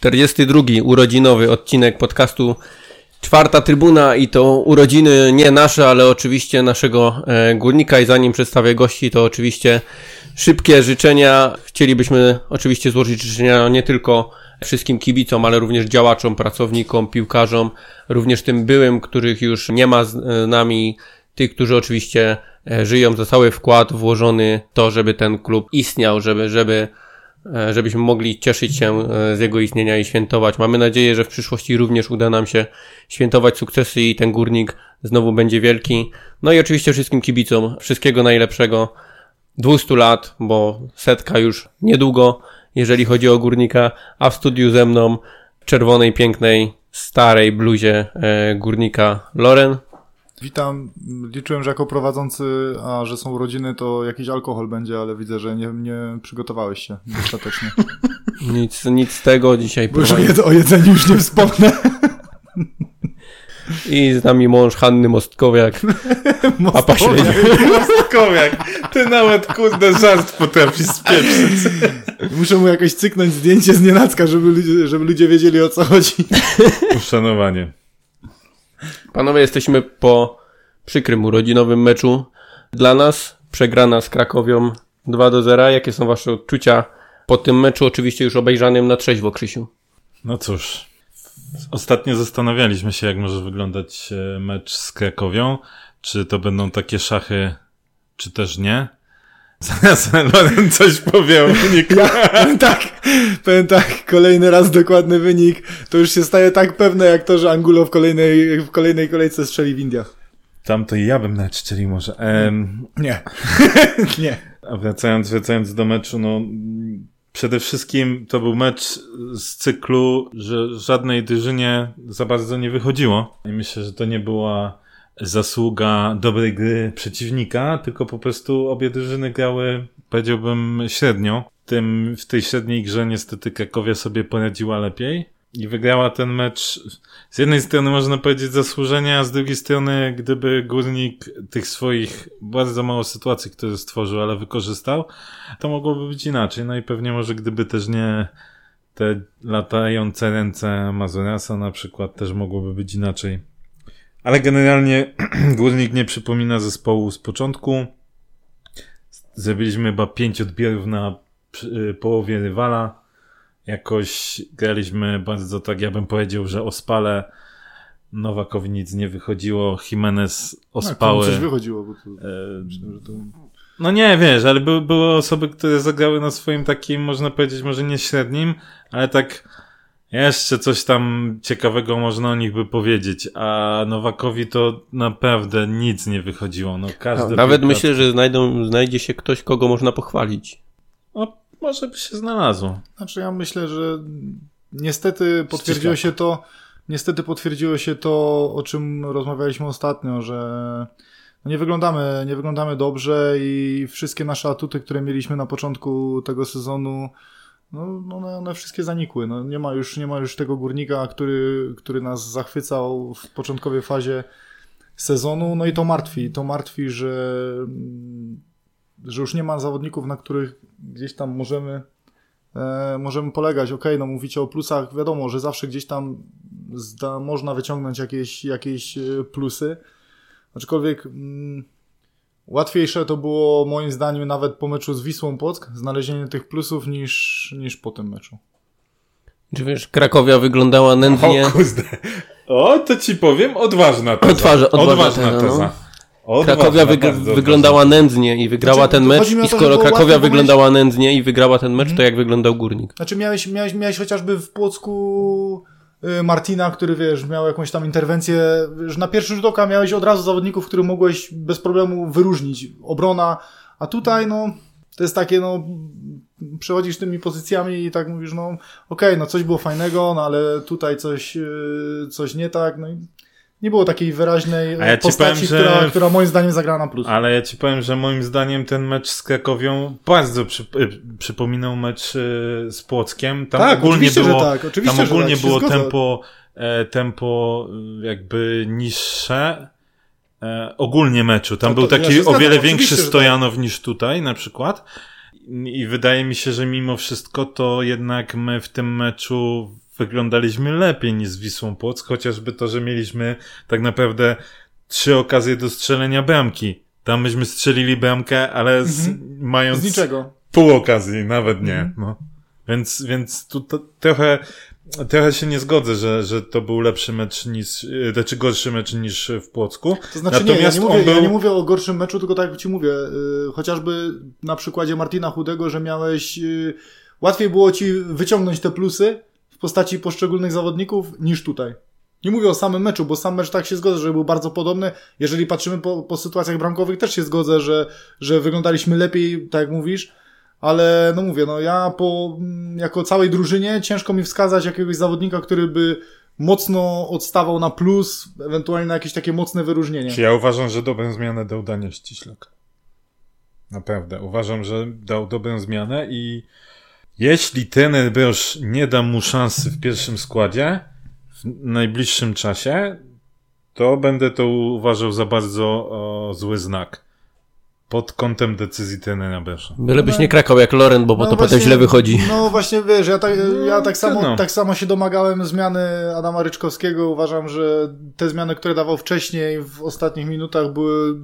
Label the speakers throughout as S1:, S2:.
S1: Czterdziesty drugi urodzinowy odcinek podcastu Czwarta Trybuna i to urodziny nie nasze, ale oczywiście naszego e, górnika i zanim przedstawię gości, to oczywiście szybkie życzenia. Chcielibyśmy oczywiście złożyć życzenia nie tylko wszystkim kibicom, ale również działaczom, pracownikom, piłkarzom, również tym byłym, których już nie ma z e, nami, tych, którzy oczywiście żyją za cały wkład włożony w to, żeby ten klub istniał, żeby, żeby e, żebyśmy mogli cieszyć się e, z jego istnienia i świętować. Mamy nadzieję, że w przyszłości również uda nam się świętować sukcesy i ten górnik znowu będzie wielki. No i oczywiście wszystkim kibicom wszystkiego najlepszego. 200 lat, bo setka już niedługo, jeżeli chodzi o górnika, a w studiu ze mną czerwonej, pięknej, starej bluzie e, górnika Loren.
S2: Witam. Liczyłem, że jako prowadzący, a że są urodziny, to jakiś alkohol będzie, ale widzę, że nie, nie przygotowałeś się dostatecznie.
S1: Nic, nic z tego dzisiaj.
S2: Bo już o, jed- o jedzeniu już nie wspomnę.
S1: I z nami mąż Hanny Mostkowiak. Śledzia.
S3: Mostkowiak, ty nawet kurde żart potrafisz spieprzyć.
S2: Muszę mu jakoś cyknąć zdjęcie z nienacka, żeby ludzie, żeby ludzie wiedzieli o co chodzi.
S3: Uszanowanie.
S1: Panowie, jesteśmy po przykrym urodzinowym meczu. Dla nas przegrana z Krakowią 2 do 0. Jakie są wasze odczucia po tym meczu? Oczywiście już obejrzanym na trzeźwo, Krzysiu.
S3: No cóż, ostatnio zastanawialiśmy się, jak może wyglądać e, mecz z Krakowią. Czy to będą takie szachy, czy też nie. Zaraz Loren coś powie o wyniku.
S2: Ja, powiem tak, powiem tak, kolejny raz dokładny wynik, to już się staje tak pewne jak to, że Angulo w kolejnej, w kolejnej kolejce strzeli w Indiach.
S3: Tam to i ja bym nawet strzelił może. Em,
S2: Nie. nie.
S3: A wracając, wracając do meczu, no przede wszystkim to był mecz z cyklu, że żadnej drużynie za bardzo nie wychodziło. I myślę, że to nie była zasługa dobrej gry przeciwnika, tylko po prostu obie drużyny grały, powiedziałbym, średnio. Tym, w tej średniej grze niestety Krakowia sobie poradziła lepiej i wygrała ten mecz z jednej strony można powiedzieć zasłużenie, a z drugiej strony gdyby Górnik tych swoich bardzo mało sytuacji, które stworzył, ale wykorzystał, to mogłoby być inaczej. No i pewnie może gdyby też nie te latające ręce Mazurasa na przykład też mogłoby być inaczej. Ale generalnie Górnik nie przypomina zespołu z początku. Zrobiliśmy chyba pięć odbierów na przy- połowie rywala jakoś graliśmy bardzo tak, ja bym powiedział, że ospale Nowakowi nic nie wychodziło, Jimenez
S2: No,
S3: ospały.
S2: coś wychodziło, bo to,
S3: e,
S2: to...
S3: no nie, wiesz, ale by, były osoby, które zagrały na swoim takim, można powiedzieć, może nie średnim, ale tak jeszcze coś tam ciekawego można o nich by powiedzieć, a Nowakowi to naprawdę nic nie wychodziło. No, każdy
S1: Nawet
S3: piłkarz-
S1: myślę, że znajdą, znajdzie się ktoś, kogo można pochwalić.
S3: No, może by się znalazło.
S2: Znaczy ja myślę, że niestety potwierdziło się to, niestety potwierdziło się to, o czym rozmawialiśmy ostatnio, że nie wyglądamy, nie wyglądamy dobrze i wszystkie nasze atuty, które mieliśmy na początku tego sezonu, no, no one, one wszystkie zanikły. No, nie, ma już, nie ma już tego górnika, który, który nas zachwycał w początkowej fazie sezonu, no i to martwi. To martwi, że, mm, że już nie ma zawodników, na których gdzieś tam możemy e, możemy polegać. Okej, no mówicie o plusach, wiadomo, że zawsze gdzieś tam zda, można wyciągnąć jakieś, jakieś e, plusy. Aczkolwiek mm, łatwiejsze to było moim zdaniem nawet po meczu z Wisłą Płock znalezienie tych plusów niż, niż po tym meczu.
S1: Czy wiesz, Krakowia wyglądała nędznie.
S3: O kurde. O, to ci powiem, odważna teza.
S1: Odważa- odważna teza, no.
S3: Odważna,
S1: Krakowia wyg-
S3: bardzo
S1: wyglądała nędznie i wygrała
S2: Znaczy,
S1: ten
S2: to
S1: mecz.
S2: chodzi mi o
S1: I
S2: to,
S1: skoro Krakowia wyglądała nędznie i wygrała ten mecz, to jak wyglądał górnik?
S2: Znaczy miałeś, miałeś, miałeś chociażby w Płocku Martina, który wiesz, miał jakąś tam interwencję, że na pierwszy rzut oka miałeś od razu zawodników, których mogłeś bez problemu wyróżnić. Obrona, a tutaj no to jest takie no przechodzisz tymi pozycjami i tak mówisz, no okej, no coś było fajnego, no ale tutaj coś, y, coś nie tak, no i nie było takiej wyraźnej
S3: ja ci
S2: postaci,
S3: powiem,
S2: która, która moim zdaniem zagrała na plus.
S3: Ale ja ci powiem, że moim zdaniem ten mecz z Krakowią bardzo przy, y, przypominał mecz y, z Płockiem. Tam
S2: Tak,
S3: ogólnie było,
S2: tak, oczywiście,
S3: tam
S2: że
S3: ogólnie
S2: tak,
S3: było tempo, e, tempo y, jakby niższe. e, ogólnie meczu. Tam był
S2: to ja
S3: taki
S2: się
S3: o
S2: zgadzam,
S3: wiele większy
S2: że tak.
S3: Stojanow niż tutaj na przykład. I wydaje mi się, że mimo wszystko to jednak my w tym meczu wyglądaliśmy lepiej niż z Wisłą Płock, chociażby to, że mieliśmy tak naprawdę trzy okazje do strzelenia bramki. Tam myśmy strzelili bramkę, ale z, mając
S2: Mhm. Z niczego.
S3: pół okazji, nawet nie.
S2: Mhm.
S3: No. Więc, więc tu to, trochę, trochę się nie zgodzę, że, że to był lepszy mecz niż, yy, znaczy gorszy mecz niż w Płocku.
S2: To znaczy nie, ja
S3: Natomiast
S2: nie, mówię,
S3: był-
S2: ja nie mówię o gorszym meczu, tylko tak jak ci mówię, y, chociażby na przykładzie Martina Chudego, że miałeś, y, łatwiej było ci wyciągnąć te plusy postaci poszczególnych zawodników niż tutaj. Nie mówię o samym meczu, bo sam mecz tak się zgodzę, że był bardzo podobny. Jeżeli patrzymy po, po sytuacjach bramkowych, też się zgodzę, że, że wyglądaliśmy lepiej, tak jak mówisz. Ale no mówię, no ja po, mm, jako całej drużynie ciężko mi wskazać jakiegoś zawodnika, który by mocno odstawał na plus, ewentualnie na jakieś takie mocne wyróżnienie.
S3: Ja uważam, że dobrą zmianę dał Daniel Ściślak. Naprawdę. Uważam, że dał dobrą zmianę i jeśli trener Broż nie da mu szansy w pierwszym składzie w najbliższym czasie, to będę to uważał za bardzo o, zły znak. Pod kątem decyzji trenera Brosza.
S1: Bylebyś nie krakał jak Loren, bo, bo to potem
S2: No właśnie-
S1: źle wychodzi.
S2: No właśnie wiesz, ja tak, ja tak, samo,
S3: trudno.
S2: tak samo się domagałem zmiany Adama Ryczkowskiego. Uważam, że te zmiany, które dawał wcześniej w ostatnich minutach były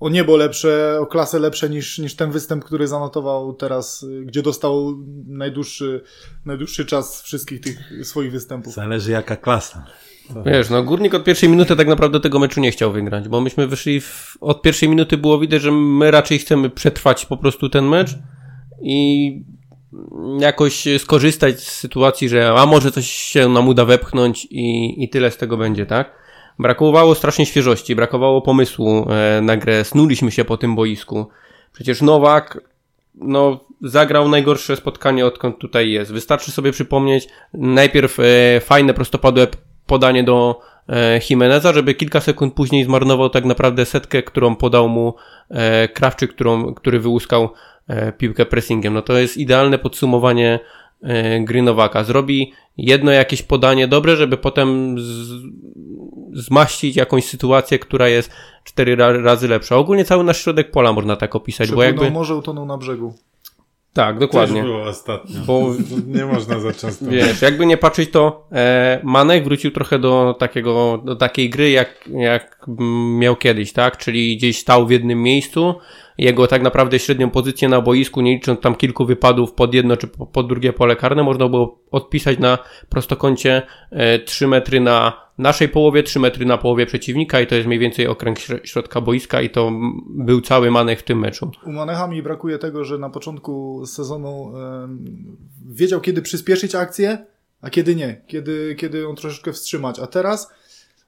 S2: o niebo lepsze, o klasę lepsze niż, niż ten występ, który zanotował teraz, gdzie dostał najdłuższy, najdłuższy czas wszystkich tych swoich występów.
S3: Zależy jaka klasa.
S1: Wiesz, no Górnik od pierwszej minuty tak naprawdę tego meczu nie chciał wygrać, bo myśmy wyszli w, od pierwszej minuty było widać, że my raczej chcemy przetrwać po prostu ten mecz i jakoś skorzystać z sytuacji, że a może coś się nam uda wepchnąć i, i tyle z tego będzie, tak? Brakowało strasznie świeżości, brakowało pomysłu e, na grę, snuliśmy się po tym boisku. Przecież Nowak, no, zagrał najgorsze spotkanie, odkąd tutaj jest. Wystarczy sobie przypomnieć najpierw e, fajne, prostopadłe podanie do e, Jimeneza, żeby kilka sekund później zmarnował tak naprawdę setkę, którą podał mu Krawczyk, którą, który wyłuskał piłkę pressingiem. No to jest idealne podsumowanie e, gry Nowaka. Zrobi jedno jakieś podanie dobre, żeby potem z, zmaścić jakąś sytuację, która jest cztery ra, razy lepsza. Ogólnie cały nasz środek pola można tak opisać, bo
S2: Przepłynął
S1: jakby...
S2: może utonął na brzegu.
S1: Tak, dokładnie.
S3: było ostatnio.
S1: Bo
S3: Nie można za często.
S1: Wiesz, jakby nie patrzeć, to e, Manek wrócił trochę do takiego, do takiej gry, jak, jak miał kiedyś, tak? Czyli gdzieś stał w jednym miejscu. Jego tak naprawdę średnią pozycję na boisku, nie licząc tam kilku wypadów pod jedno czy po- pod drugie pole karne, można było odpisać na prostokącie e, 3 metry na naszej połowie, 3 metry na połowie przeciwnika i to jest mniej więcej okręg śr- środka boiska i to był cały Manek w tym meczu.
S2: U Manecha mi brakuje tego, że na początku sezonu wiedział, kiedy przyspieszyć akcję, a kiedy nie. Kiedy, kiedy ją troszeczkę wstrzymać. A teraz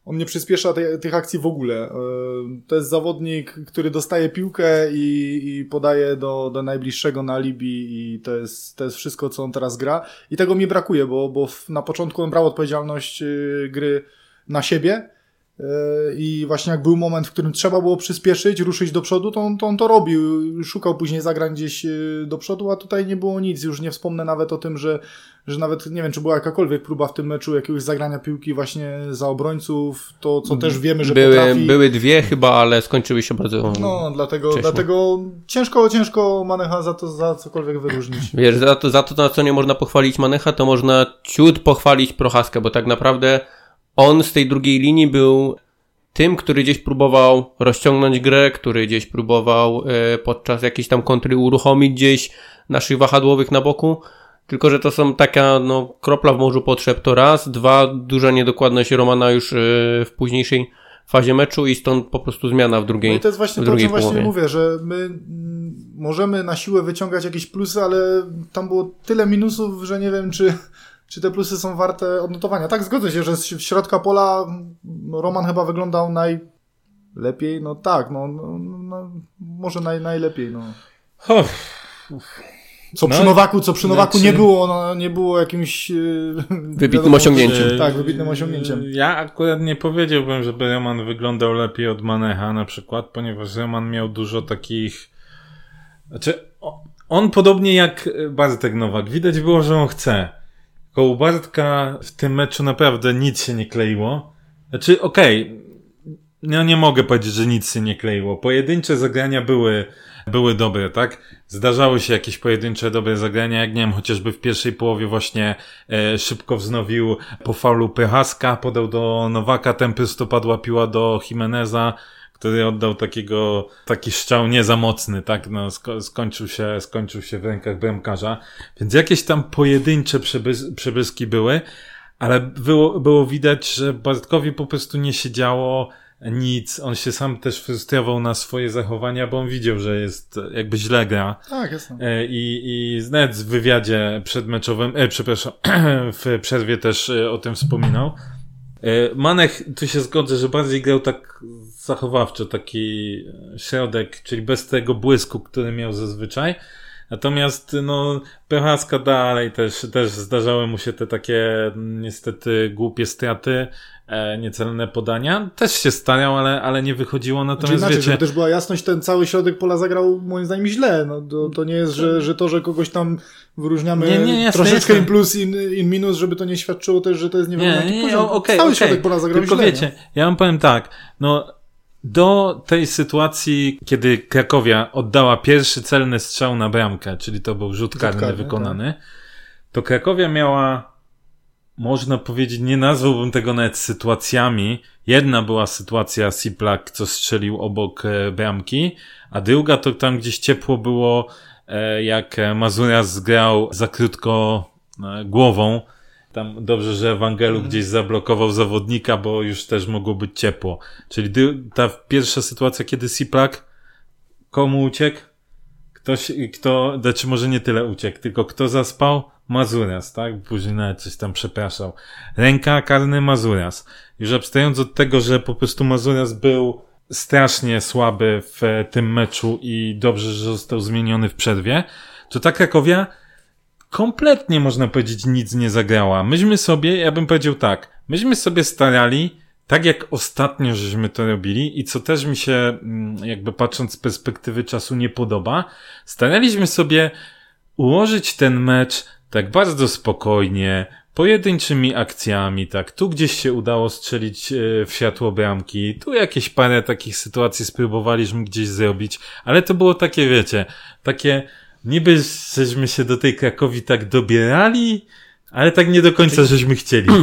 S2: on nie przyspiesza te, tych akcji w ogóle. Em, To jest zawodnik, który dostaje piłkę i, i podaje do, do najbliższego na alibi i to jest, to jest wszystko, co on teraz gra. I tego mi brakuje, bo, bo na początku on brał odpowiedzialność y, gry na siebie. I właśnie jak był moment, w którym trzeba było przyspieszyć, ruszyć do przodu, to on to, on to robił. Szukał później zagrań gdzieś yy, do przodu, a tutaj nie było nic. Już nie wspomnę nawet o tym, że, że nawet nie wiem, czy była jakakolwiek próba w tym meczu jakiegoś zagrania piłki właśnie za obrońców. To, co też wiemy, że
S1: były,
S2: potrafi.
S1: były dwie chyba, ale skończyły się bardzo
S2: No, dlatego, dlatego ciężko, ciężko Manecha za to za cokolwiek wyróżnić.
S1: Wiesz, za to, za to, na co nie można pochwalić Manecha, to można ciut pochwalić Prochaskę, bo tak naprawdę on z tej drugiej linii był tym, który gdzieś próbował rozciągnąć grę, który gdzieś próbował e, podczas jakiejś tam kontry uruchomić gdzieś naszych wahadłowych na boku. Tylko, że to są taka, no, kropla w morzu potrzeb to raz, dwa, duża niedokładność Romana już e, w późniejszej fazie meczu i stąd po prostu zmiana w drugiej,
S2: No i to jest właśnie to, o czym właśnie
S1: połowie.
S2: mówię, że my możemy na siłę wyciągać jakieś plusy, ale tam było tyle minusów, że nie wiem, czy, czy te plusy są warte odnotowania. Tak, zgodzę się, że z środka pola Roman chyba wyglądał najlepiej. No tak, no, no, no może naj, najlepiej. No. Co
S3: No,
S2: przy Nowaku, co przy Nowaku
S3: znaczy-
S2: nie było, no, nie było jakimś yy,
S1: Wybitnym osiągnięciem.
S2: Tak, wybitnym osiągnięciem.
S3: Ja akurat nie powiedziałbym, żeby Roman wyglądał lepiej od Manecha na przykład, ponieważ Roman miał dużo takich... Znaczy, on podobnie jak Bartek Nowak, widać było, że on chce. Tylko u Bartka w tym meczu naprawdę nic się nie kleiło. Znaczy, okej, no nie mogę powiedzieć, że nic się nie kleiło. Pojedyncze zagrania były, były dobre, tak? Zdarzały się jakieś pojedyncze dobre zagrania, jak nie wiem, chociażby w pierwszej połowie właśnie e, szybko wznowił po faulu Pychaska, podał do Nowaka, ten prostopadła piła do Jimeneza, który oddał takiego, taki strzał nie za mocny, tak? No, sko skończył się, skończył się w rękach bramkarza. Więc jakieś tam pojedyncze przebys przebłyski były, ale było, było widać, że Bartkowi po prostu nie się działo nic. On się sam też frustrował na swoje zachowania, bo on widział, że jest jakby źle gra.
S2: Tak, jasne.
S3: E, I, i nawet w wywiadzie przedmeczowym, e, przepraszam, w przerwie też e, o tym wspominał. E, Manek, tu się zgodzę, że bardziej grał tak zachowawczo, taki środek, czyli bez tego błysku, który miał zazwyczaj. Natomiast, no, Prochaska dalej też, też zdarzały mu się te takie, niestety, głupie straty, e, niecelne podania. Też się starał, ale, ale nie wychodziło.
S2: Znaczy
S3: Natomiast wiecie,
S2: żeby też była jasność, ten cały środek pola zagrał moim zdaniem źle. No, to, to nie jest, że, że to, że kogoś tam wyróżniamy
S3: Nie, nie, jasne,
S2: troszeczkę
S3: jasne.
S2: in plus, in, in minus, żeby to nie świadczyło też, że to jest nie
S3: Nie, nie,
S2: Cały środek pola zagrał
S3: Tylko
S2: źle.
S3: wiecie, ja wam powiem tak, no do tej sytuacji, kiedy Krakowia oddała pierwszy celny strzał na bramkę, czyli to był rzut karny wykonany, to Krakowia miała, można powiedzieć, nie nazwałbym tego nawet sytuacjami. Jedna była sytuacja Siplak, co strzelił obok e, bramki, a druga to tam gdzieś ciepło było, e, jak Mazuras zgrał za krótko e, głową, tam dobrze, że Ewangelu gdzieś zablokował zawodnika, bo już też mogło być ciepło. Czyli ta pierwsza sytuacja, kiedy Siplak komu uciekł? Ktoś, kto, znaczy może nie tyle uciekł, tylko kto zaspał? Mazuras, tak? Później nawet coś tam przepraszał. Ręka karny Mazuras. Już abstrahując od tego, że po prostu Mazuras był strasznie słaby w tym meczu i dobrze, że został zmieniony w przerwie, to ta Krakowia kompletnie można powiedzieć nic nie zagrała. Myśmy sobie, ja bym powiedział tak, myśmy sobie starali, tak jak ostatnio żeśmy to robili i co też mi się mm, jakby patrząc z perspektywy czasu nie podoba, staraliśmy sobie ułożyć ten mecz tak bardzo spokojnie, pojedynczymi akcjami, tak, tu gdzieś się udało strzelić e, w światło bramki, tu jakieś parę takich sytuacji spróbowaliśmy gdzieś zrobić, ale to było takie, wiecie, takie niby żeśmy się do tej Krakowi tak dobierali, ale tak nie do końca żeśmy chcieli.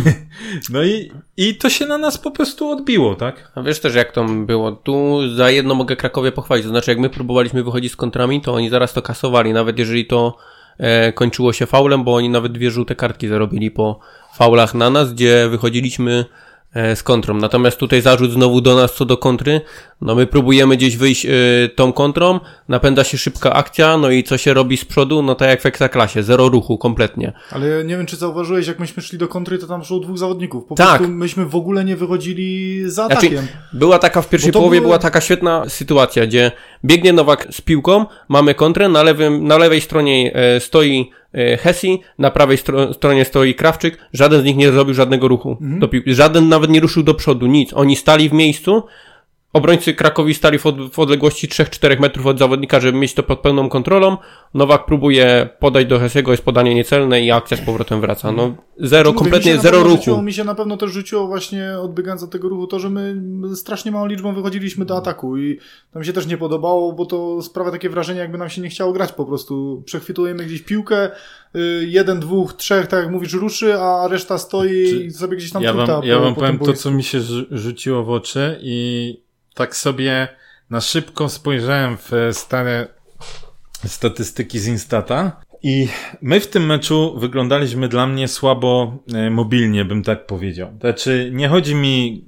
S3: No i, i to się na nas po prostu odbiło, tak?
S1: A wiesz też jak to było. Tu za jedno mogę Krakowie pochwalić. To znaczy jak my próbowaliśmy wychodzić z kontrami, to oni zaraz to kasowali, nawet jeżeli to e, kończyło się faulem, bo oni nawet dwie żółte kartki zarobili po faulach na nas, gdzie wychodziliśmy z kontrą. Natomiast tutaj zarzut znowu do nas co do kontry. No my próbujemy gdzieś wyjść e, tą kontrą, napędza się szybka akcja, no i co się robi z przodu? No tak jak w Ekstraklasie, zero ruchu kompletnie.
S2: Ale nie wiem, czy zauważyłeś, jak myśmy szli do kontry, to tam szło dwóch zawodników. Po
S1: Tak.
S2: prostu myśmy w ogóle nie wychodzili za
S1: Znaczy,
S2: atakiem.
S1: była taka w pierwszej połowie,
S2: były-
S1: była taka świetna sytuacja, gdzie biegnie Nowak z piłką, mamy kontrę, na, lewym, na lewej stronie e, stoi e, Hesi, na prawej stro, stronie stoi Krawczyk, żaden z nich nie zrobił żadnego ruchu
S2: Mhm.
S1: żaden nawet nie ruszył do przodu, nic. Oni stali w miejscu, obrońcy Krakowi stali w, od, w odległości 3-4 metrów od zawodnika, żeby mieć to pod pełną kontrolą. Nowak próbuje podać do Hesiego, jest podanie niecelne i akcja z powrotem wraca. No, zero,
S2: Mówię,
S1: kompletnie zero ruchu.
S2: Rzuciło, mi się na pewno też rzuciło właśnie odbiegając od tego ruchu to, że my strasznie małą liczbą wychodziliśmy do ataku i to mi się też nie podobało, bo to sprawia takie wrażenie, jakby nam się nie chciało grać po prostu. Przechwytujemy gdzieś piłkę, y, jeden, dwóch, trzech, tak jak mówisz, ruszy, a reszta stoi i sobie gdzieś tam
S3: ja
S2: truta
S3: wam, ja
S2: po,
S3: wam
S2: po
S3: powiem to, co mi się rzu- rzuciło w oczy i tak sobie na szybko spojrzałem w e, stare statystyki z Instata i my w tym meczu wyglądaliśmy dla mnie słabo e, mobilnie, bym tak powiedział. Znaczy, nie chodzi mi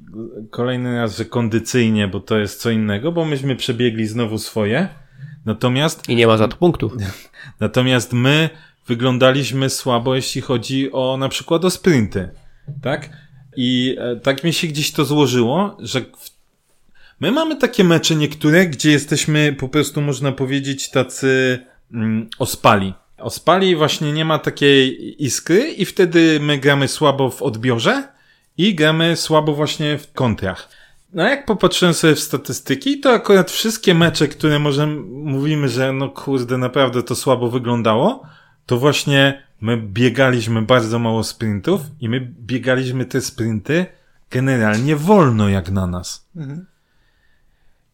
S3: kolejny raz, że kondycyjnie, bo to jest co innego, bo myśmy przebiegli znowu swoje. Natomiast
S1: I nie ma za to punktów.
S3: Natomiast my wyglądaliśmy słabo, jeśli chodzi o na przykład o sprinty. Tak? I e, tak mi się gdzieś to złożyło, że w... my mamy takie mecze niektóre, gdzie jesteśmy po prostu, można powiedzieć, tacy mm, ospali. Ospali właśnie nie ma takiej iskry i wtedy my gramy słabo w odbiorze i gramy słabo właśnie w kontrach. No jak popatrzyłem sobie w statystyki, to akurat wszystkie mecze, które może mówimy, że no kurde, naprawdę to słabo wyglądało, to właśnie my biegaliśmy bardzo mało sprintów i my biegaliśmy te sprinty generalnie wolno jak na nas.
S2: Mhm.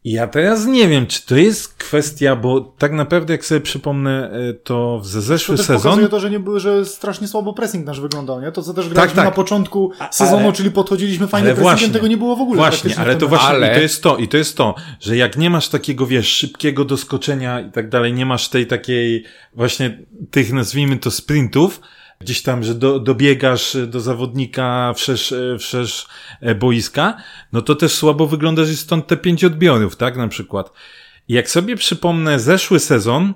S3: Ja teraz nie wiem, czy to jest kwestia, bo tak naprawdę jak sobie przypomnę e, to w zeszły
S2: to też
S3: sezon...
S2: pokazuje to, że nie były, że strasznie słabo pressing nasz wyglądał, nie? To co też graliśmy
S3: tak.
S2: na początku sezonu,
S3: ale-
S2: czyli podchodziliśmy fajnym
S3: Ale
S2: pressingiem,
S3: właśnie.
S2: tego nie było w ogóle.
S3: Właśnie, ale to właśnie,
S1: Ale-
S3: i to jest to, i to jest to, że jak nie masz takiego, wiesz, szybkiego doskoczenia i tak dalej, nie masz tej takiej, właśnie tych, nazwijmy to sprintów, gdzieś tam, że do, dobiegasz do zawodnika wszerz, wszerz e, boiska, no to też słabo wyglądasz i stąd te pięć odbiorów, tak, na przykład. Jak sobie przypomnę zeszły sezon,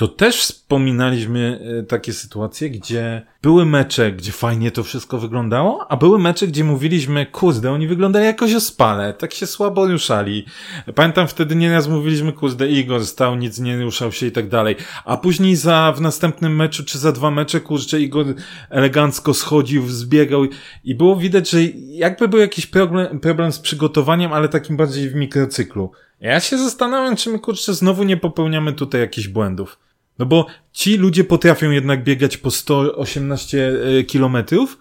S3: to też wspominaliśmy e, takie sytuacje, gdzie były mecze, gdzie fajnie to wszystko wyglądało, a były mecze, gdzie mówiliśmy, kurde, oni wyglądali jakoś ospale, tak się słabo ruszali. Pamiętam wtedy nieraz mówiliśmy, kurde, Igor stał, nic nie ruszał się i tak dalej. A później za, w następnym meczu, czy za dwa mecze, kurczę, Igor elegancko schodził, zbiegał i było widać, że jakby był jakiś problem, problem z przygotowaniem, ale takim bardziej w mikrocyklu. Ja się zastanawiam, czy my, kurczę, znowu nie popełniamy tutaj jakichś błędów. No bo ci ludzie potrafią jednak biegać po 118 e, kilometrów,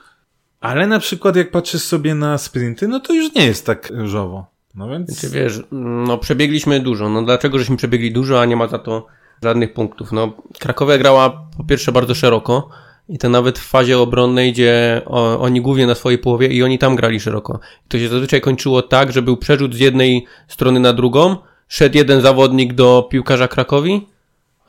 S3: ale na przykład jak patrzysz sobie na sprinty, no to już nie jest tak różowo. No więc...
S1: Czy wiesz, no przebiegliśmy dużo. No dlaczego żeśmy przebiegli dużo, a nie ma za to żadnych punktów? No Krakowia grała po pierwsze bardzo szeroko i to nawet w fazie obronnej, gdzie oni głównie na swojej połowie i oni tam grali szeroko. To się zazwyczaj kończyło tak, że był przerzut z jednej strony na drugą, szedł jeden zawodnik do piłkarza Krakowi,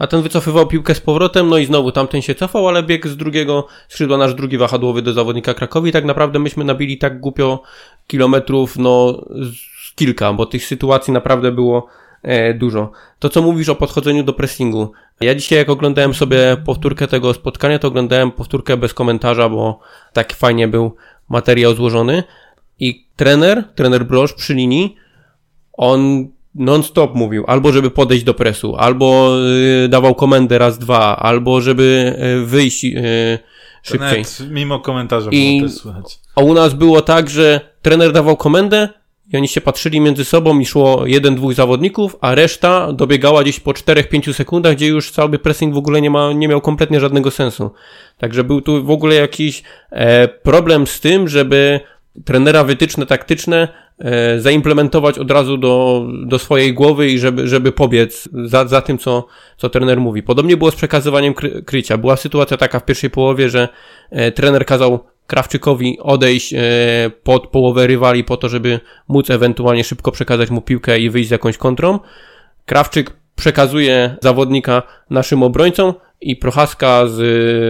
S1: a ten wycofywał piłkę z powrotem, no i znowu tamten się cofał, ale biegł z drugiego skrzydła nasz drugi wahadłowy do zawodnika Krakowi. Tak naprawdę myśmy nabili tak głupio kilometrów, no z kilka, bo tych sytuacji naprawdę było e, dużo. To co mówisz o podchodzeniu do pressingu. Ja dzisiaj jak oglądałem sobie powtórkę tego spotkania, to oglądałem powtórkę bez komentarza, bo tak fajnie był materiał złożony i trener, trener Broż przy linii, on non-stop mówił, albo żeby podejść do presu, albo y, dawał komendę raz, dwa, albo żeby y, wyjść y, szybciej.
S3: nawet mimo komentarza
S1: I-
S3: było też słychać.
S1: A u nas było tak, że trener dawał komendę i oni się patrzyli między sobą i szło jeden, dwóch zawodników, a reszta dobiegała gdzieś po 4-5 sekundach, gdzie już cały pressing w ogóle nie, ma, nie miał kompletnie żadnego sensu. Także był tu w ogóle jakiś e, problem z tym, żeby trenera wytyczne taktyczne zaimplementować od razu do, do swojej głowy i żeby, żeby pobiec za, za tym, co, co trener mówi. Podobnie było z przekazywaniem kry, krycia. Była sytuacja taka w pierwszej połowie, że e, trener kazał Krawczykowi odejść e, pod połowę rywali po to, żeby móc ewentualnie szybko przekazać mu piłkę i wyjść z jakąś kontrą. Krawczyk przekazuje zawodnika naszym obrońcom i Prochaska z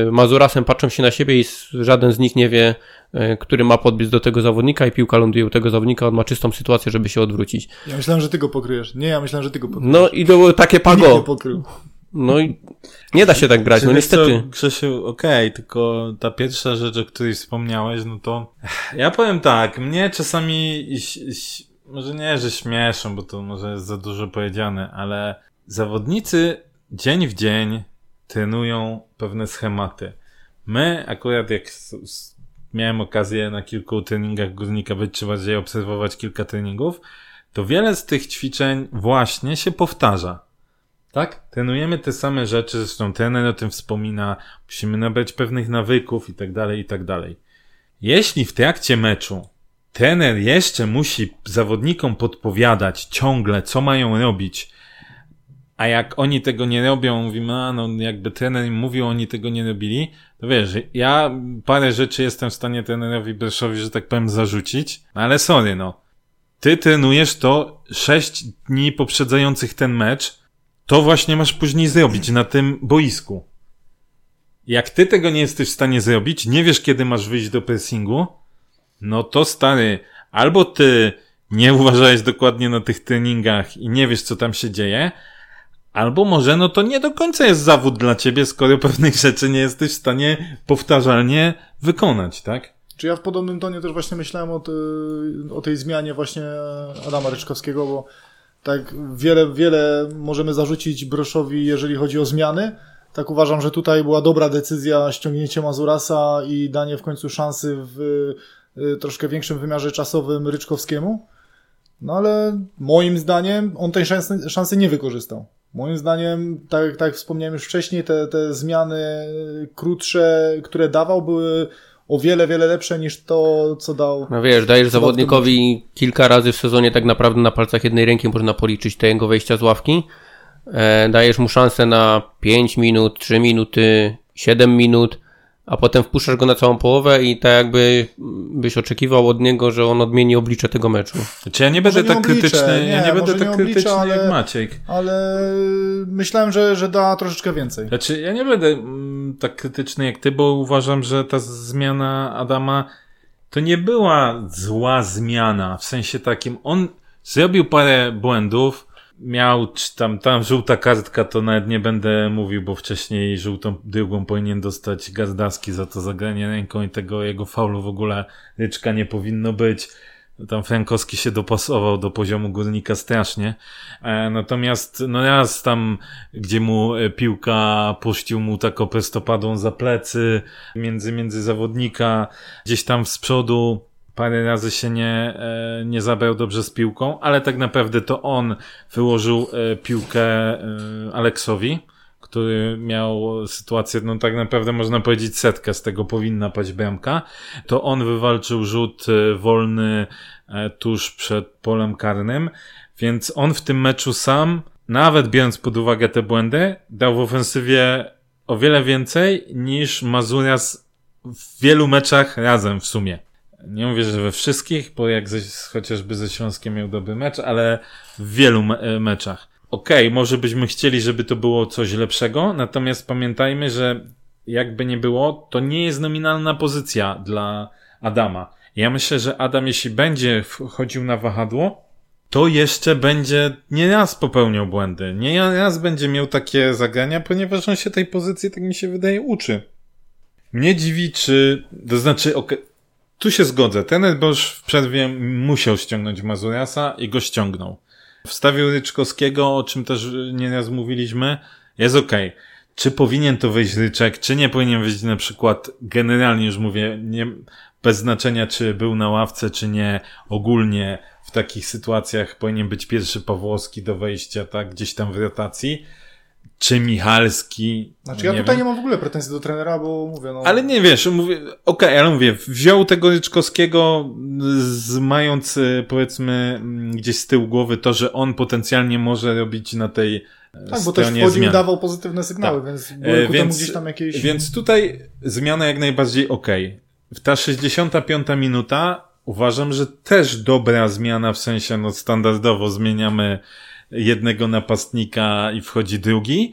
S1: y, Mazurasem patrzą się na siebie i żaden z nich nie wie, który ma podbiec do tego zawodnika i piłka ląduje u tego zawodnika, on ma czystą sytuację, żeby się odwrócić.
S2: Ja myślałem, że ty go pokryjesz. Nie, ja myślałem, że ty go pokryjesz.
S1: No i to było takie pago.
S2: pokrył.
S1: No i nie da się tak grać, no niestety.
S3: Co, Grzesiu, okej, tylko ta pierwsza rzecz, o której wspomniałeś, no to ja powiem tak, mnie czasami może nie, że śmieszą, bo to może jest za dużo powiedziane, ale zawodnicy dzień w dzień trenują pewne schematy. My akurat jak miałem okazję na kilku treningach górnika być, czy bardziej obserwować kilka treningów, to wiele z tych ćwiczeń właśnie się powtarza. Tak? Trenujemy te same rzeczy, zresztą trener o tym wspomina, musimy nabrać pewnych nawyków i tak dalej, i tak dalej. Jeśli w trakcie meczu trener jeszcze musi zawodnikom podpowiadać ciągle, co mają robić, a jak oni tego nie robią, mówimy, a no jakby trener im mówił, oni tego nie robili, to wiesz, ja parę rzeczy jestem w stanie trenerowi Breszowi, że tak powiem, zarzucić, no ale sorry, no. Ty trenujesz to sześć dni poprzedzających ten mecz, to właśnie masz później zrobić na tym boisku. Jak ty tego nie jesteś w stanie zrobić, nie wiesz kiedy masz wyjść do pressingu, no to stary, albo ty nie uważałeś dokładnie na tych treningach i nie wiesz co tam się dzieje, albo może no to nie do końca jest zawód dla ciebie, skoro pewnych rzeczy nie jesteś w stanie powtarzalnie wykonać, tak?
S2: Czy ja w podobnym tonie też właśnie myślałem o, o tej zmianie właśnie Adama Ryczkowskiego, bo tak wiele, wiele możemy zarzucić Broszowi, jeżeli chodzi o zmiany. Tak uważam, że tutaj była dobra decyzja ściągnięcie Mazurasa i danie w końcu szansy w y, troszkę większym wymiarze czasowym Ryczkowskiemu. No ale moim zdaniem on tej szansy, szansy nie wykorzystał. Moim zdaniem, tak, tak jak wspomniałem już wcześniej, te, te zmiany krótsze, które dawał, były o wiele, wiele lepsze niż to, co dał.
S1: No wiesz, dajesz zawodnikowi kilka razy w sezonie tak naprawdę na palcach jednej ręki można policzyć te jego wejścia z ławki. E, dajesz mu szansę na 5 minut, 3 minuty, 7 minut a potem wpuszczasz go na całą połowę i tak jakby byś oczekiwał od niego, że on odmieni oblicze tego meczu.
S3: Znaczy ja nie będę tak krytyczny, nie, ja nie będę tak nie krytyczny ale, jak Maciek.
S2: Ale myślałem, że, że da troszeczkę więcej.
S3: Znaczy ja nie będę mm, tak krytyczny jak ty, bo uważam, że ta zmiana Adama to nie była zła zmiana, w sensie takim, on zrobił parę błędów, miał, czy tam, tam żółta kartka, to nawet nie będę mówił, bo wcześniej żółtą drugą powinien dostać Gazdaski za to zagranie ręką i tego jego faulu w ogóle ryczka nie powinno być. Tam Frankowski się dopasował do poziomu górnika strasznie. E, natomiast, no raz tam, gdzie mu e, piłka puścił mu taką prostopadłą za plecy, między, między zawodnika, gdzieś tam z przodu, parę razy się nie, e, nie zabrał dobrze z piłką, ale tak naprawdę to on wyłożył e, piłkę e, Aleksowi, który miał sytuację, no tak naprawdę można powiedzieć setkę, z tego powinna paść bramka. To on wywalczył rzut wolny tuż przed polem karnym, więc on w tym meczu sam, nawet biorąc pod uwagę te błędy, dał w ofensywie o wiele więcej niż Mazurias w wielu meczach razem w sumie. Nie mówię, że we wszystkich, bo jak ze, chociażby ze Śląskiem miał dobry mecz, ale w wielu me e, meczach. Okej, okay, może byśmy chcieli, żeby to było coś lepszego, natomiast pamiętajmy, że jakby nie było, to nie jest nominalna pozycja dla Adama. Ja myślę, że Adam, jeśli będzie wchodził na wahadło, to jeszcze będzie nie raz popełniał błędy. Nie raz będzie miał takie zagrania, ponieważ on się tej pozycji, tak mi się wydaje, uczy. Mnie dziwi, czy, to znaczy, okay, tu się zgodzę. Ten Bosch w przerwie musiał ściągnąć Mazuriasa i go ściągnął. Wstawił Ryczkowskiego, o czym też nieraz mówiliśmy. Jest okej. Okay. Czy powinien to wyjść Ryczek, czy nie powinien wyjść na przykład, generalnie już mówię, nie, bez znaczenia czy był na ławce, czy nie, ogólnie w takich sytuacjach powinien być pierwszy Pawłowski do wejścia, tak, gdzieś tam w rotacji czy Michalski.
S2: Znaczy ja nie tutaj wiem. nie mam w ogóle pretensji do trenera, bo mówię, no...
S3: Ale nie wiesz, mówię, okej, okay, ale mówię, wziął tego Ryczkowskiego z, mając e, powiedzmy mm, gdzieś z tyłu głowy to, że on potencjalnie może robić na tej
S2: e, tak, bo też wchodził zmian. i dawał pozytywne sygnały, tak. więc były ku więc, gdzieś tam jakieś...
S3: Więc tutaj zmiana jak najbardziej okej. Okay. W ta 65 minuta uważam, że też dobra zmiana, w sensie no standardowo zmieniamy jednego napastnika i wchodzi drugi.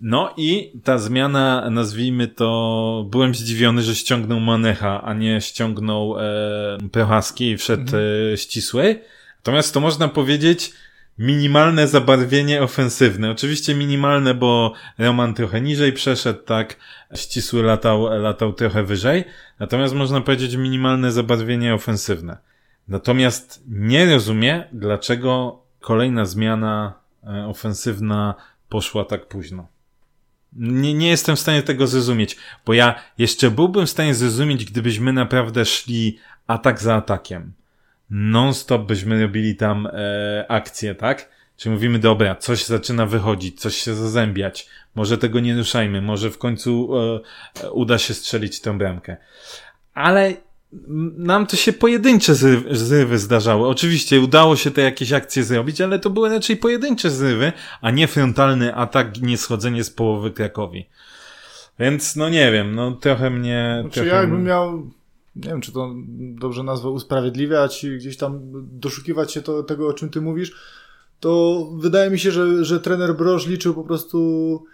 S3: No i ta zmiana, nazwijmy to, byłem zdziwiony, że ściągnął Manecha, a nie ściągnął e, Prochaski i wszedł mhm. e, ścisły. Natomiast to można powiedzieć minimalne zabarwienie ofensywne. Oczywiście minimalne, bo Roman trochę niżej przeszedł, tak, ścisły latał, latał trochę wyżej. Natomiast można powiedzieć minimalne zabarwienie ofensywne. Natomiast nie rozumiem, dlaczego kolejna zmiana e, ofensywna poszła tak późno. Nie, nie jestem w stanie tego zrozumieć, bo ja jeszcze byłbym w stanie zrozumieć, gdybyśmy naprawdę szli atak za atakiem. Non-stop byśmy robili tam e, akcje, tak? Czy mówimy, dobra, coś zaczyna wychodzić, coś się zazębiać, może tego nie ruszajmy, może w końcu e, uda się strzelić tę bramkę. Ale nam to się pojedyncze zrywy zdarzały. Oczywiście udało się te jakieś akcje zrobić, ale to były raczej pojedyncze zrywy, a nie frontalny atak, nie schodzenie z połowy Krakowi. Więc no nie wiem, no trochę mnie...
S2: Znaczy
S3: trochę...
S2: ja jakbym miał, nie wiem czy to dobrze nazwę, usprawiedliwiać, gdzieś tam doszukiwać się to, tego, o czym ty mówisz, to wydaje mi się, że, że trener Broż liczył po prostu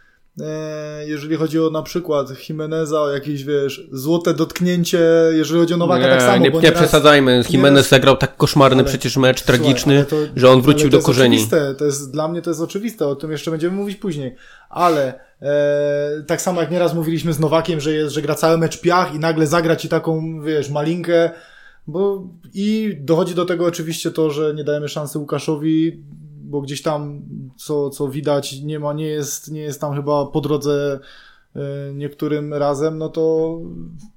S2: jeżeli chodzi o na przykład Jimeneza, o jakieś, wiesz, złote dotknięcie, jeżeli chodzi o Nowaka,
S1: nie,
S2: tak samo.
S1: Nie, nie przesadzajmy, Jimenez zagrał tak koszmarny ale, przecież mecz, słuchaj, tragiczny, to, że on wrócił do korzeni.
S2: Oczywiste, to jest, dla mnie to jest oczywiste, o tym jeszcze będziemy mówić później, ale e, tak samo jak nieraz mówiliśmy z Nowakiem, że, jest, że gra cały mecz piach i nagle zagra ci taką, wiesz, malinkę, bo i dochodzi do tego oczywiście to, że nie dajemy szansy Łukaszowi, bo gdzieś tam, co, co widać, nie ma, nie jest, nie jest tam chyba po drodze y, niektórym razem, no to...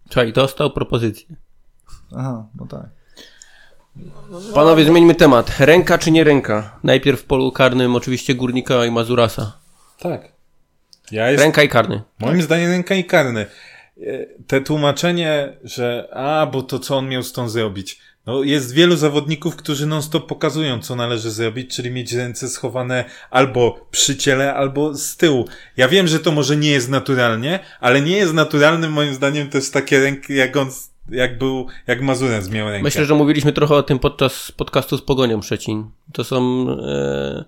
S1: Czekaj, dostał propozycję.
S2: Aha, no tak.
S1: Panowie, zmieńmy temat. Ręka czy nie ręka? Najpierw w polu karnym oczywiście Górnika i Mazurasa.
S3: Tak.
S1: Ja jest... Ręka i karny.
S3: Moim zdaniem ręka i karny. te tłumaczenie, że a, bo to co on miał z tą zrobić. No, jest wielu zawodników, którzy non-stop pokazują, co należy zrobić, czyli mieć ręce schowane albo przy ciele, albo z tyłu. Ja wiem, że to może nie jest naturalnie, ale nie jest naturalnym moim zdaniem też takie ręki, jak on, jak był, jak Mazurec miał rękę.
S1: Myślę, że mówiliśmy trochę o tym podczas podcastu z Pogonią Szczecin. To są e,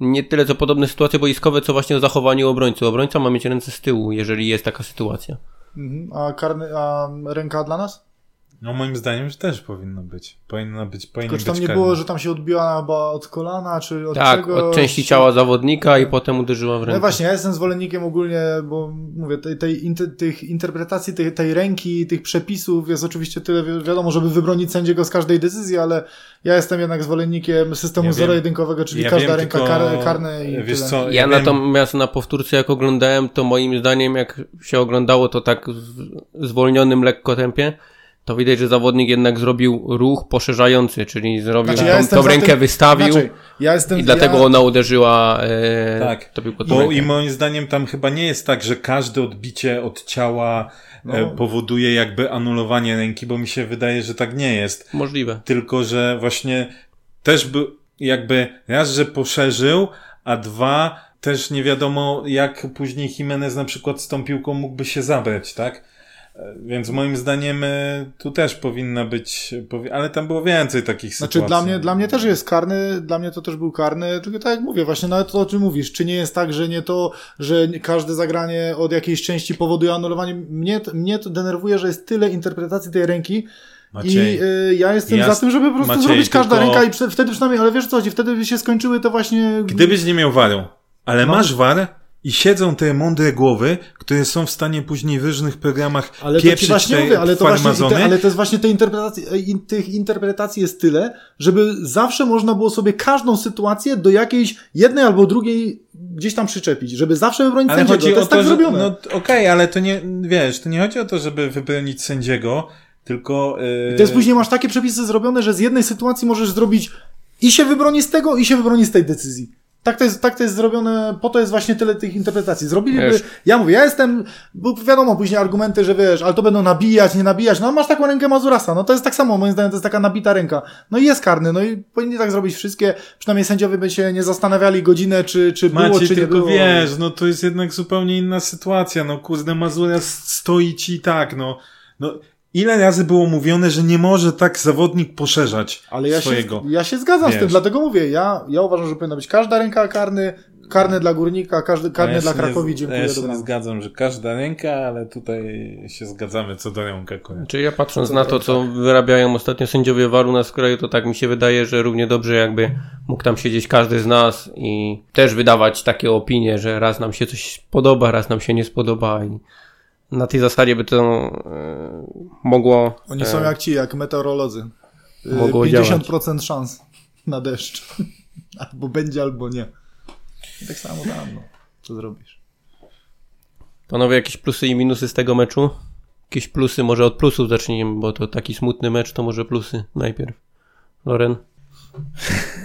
S1: nie tyle co podobne sytuacje boiskowe, co właśnie o zachowaniu obrońcy. Obrońca ma mieć ręce z tyłu, jeżeli jest taka sytuacja.
S2: Mhm. A, karny, a ręka dla nas?
S3: No moim zdaniem że też powinno być. Powinno być, powinno
S2: Tylko czy tam nie
S3: karne.
S2: było, że tam się odbiła chyba od kolana, czy od
S1: Tak,
S2: czego?
S1: od części ciała zawodnika i potem uderzyła w
S2: No
S1: rękę.
S2: właśnie, ja jestem zwolennikiem ogólnie, bo mówię, tej, tej inter, tych interpretacji tej, tej ręki, tych przepisów jest oczywiście tyle, wi- wiadomo, żeby wybronić sędziego z każdej decyzji, ale ja jestem jednak zwolennikiem systemu
S3: Ja
S2: zero-jedynkowego, czyli
S3: Ja
S2: każda
S3: wiem,
S2: ręka
S3: tylko-
S2: kar, karne i
S3: wiesz
S2: tyle.
S3: co,
S1: Ja
S3: wiem-
S1: natomiast na powtórce jak oglądałem, to moim zdaniem jak się oglądało to tak w zwolnionym lekko tempie, to widać, że zawodnik jednak zrobił ruch poszerzający, czyli zrobił
S2: Znaczy,
S1: tą,
S2: ja
S1: tą
S2: za
S1: rękę
S2: tym-
S1: wystawił
S2: Znaczy, ja jestem,
S1: i dlatego
S2: ja,
S1: ona uderzyła e,
S3: Tak.
S1: tobie pod
S3: Bo
S1: rękę.
S3: i moim zdaniem tam chyba nie jest tak, że każde odbicie od ciała e,
S2: No.
S3: powoduje jakby anulowanie ręki, bo mi się wydaje, że tak nie jest.
S1: Możliwe.
S3: Tylko, że właśnie też był jakby raz, że poszerzył, a dwa, też nie wiadomo jak później Jimenez na przykład z tą piłką mógłby się zabrać, tak? Więc moim zdaniem e, tu też powinna być, ale tam było więcej takich
S2: Znaczy
S3: sytuacji.
S2: dla mnie, dla mnie też jest karny, dla mnie to też był karny, tylko tak jak mówię, właśnie nawet to o czym mówisz, czy nie jest tak, że nie to, że każde zagranie od jakiejś części powoduje anulowanie, mnie, mnie to denerwuje, że jest tyle interpretacji tej ręki
S3: Maciej,
S2: i y, ja jestem
S3: ja-
S2: za tym, żeby po prostu
S3: Maciej,
S2: zrobić każda
S3: tylko-
S2: ręka i wtedy przynajmniej, ale wiesz co chodzi, wtedy by się skończyły te właśnie...
S3: Gdybyś nie miał waru, ale
S2: No.
S3: masz war i siedzą te mądre głowy, które są w stanie później w różnych programach
S2: Ale to
S3: pieprzyć
S2: właśnie
S3: te
S2: mówię, ale to właśnie,
S3: farmazony.
S2: te, ale to jest właśnie tej interpretacji, e, in, tych interpretacji jest tyle, żeby zawsze można było sobie każdą sytuację do jakiejś jednej albo drugiej gdzieś tam przyczepić, żeby zawsze wybronić
S3: Ale
S2: sędziego.
S3: chodzi
S2: to jest
S3: to,
S2: tak
S3: że,
S2: zrobione.
S3: no okej, ale to nie, wiesz, to nie chodzi o to, żeby wybronić sędziego, tylko... Yy,
S2: to jest później masz takie przepisy zrobione, że z jednej sytuacji możesz zrobić i się wybroni z tego, i się wybroni z tej decyzji. Tak to jest, tak to jest zrobione, po to jest właśnie tyle tych interpretacji. Zrobiliby,
S1: Wiesz.
S2: ja mówię, ja jestem, bo wiadomo, później argumenty, że wiesz, ale to będą nabijać, nie nabijać, no masz taką rękę Mazurasa, no to jest tak samo, moim zdaniem to jest taka nabita ręka. No i jest karny, no i powinni tak zrobić wszystkie, przynajmniej sędziowie by się nie zastanawiali godzinę, czy, czy było,
S3: Maciej,
S2: czy nie
S3: tylko
S2: było.
S3: wiesz, no to jest jednak zupełnie inna sytuacja, no kurde, Mazura stoi ci i tak, no, no, ile razy było mówione, że nie może tak zawodnik poszerzać
S2: Ale ja
S3: swojego.
S2: się, ja się zgadzam z
S3: Wiesz.
S2: tym, dlatego mówię, ja, ja uważam, że powinna być każda ręka karny, karny dla Górnika, każdy, karny
S3: ja
S2: dla Krakowi, dziękuję.
S3: Ja się nie zgadzam, że każda ręka, ale tutaj się zgadzamy co do ręka.
S1: Czy ja patrząc na to, co wyrabiają ostatnio sędziowie waru na skraju, to tak mi się wydaje, że równie dobrze jakby mógł tam siedzieć każdy z nas i też wydawać takie opinie, że raz nam się coś podoba, raz nam się nie spodoba i na tej zasadzie by to e, mogło...
S2: Oni są
S1: e,
S2: jak ci, jak meteorolodzy. Y,
S1: Mogło
S2: 50% szans na deszcz. albo będzie, albo nie. I tak samo tam, no. Co zrobisz?
S1: Panowie, jakieś plusy i minusy z tego meczu? Jakieś plusy, może od plusów zacznijmy, bo to taki smutny mecz, to może plusy najpierw. Loren?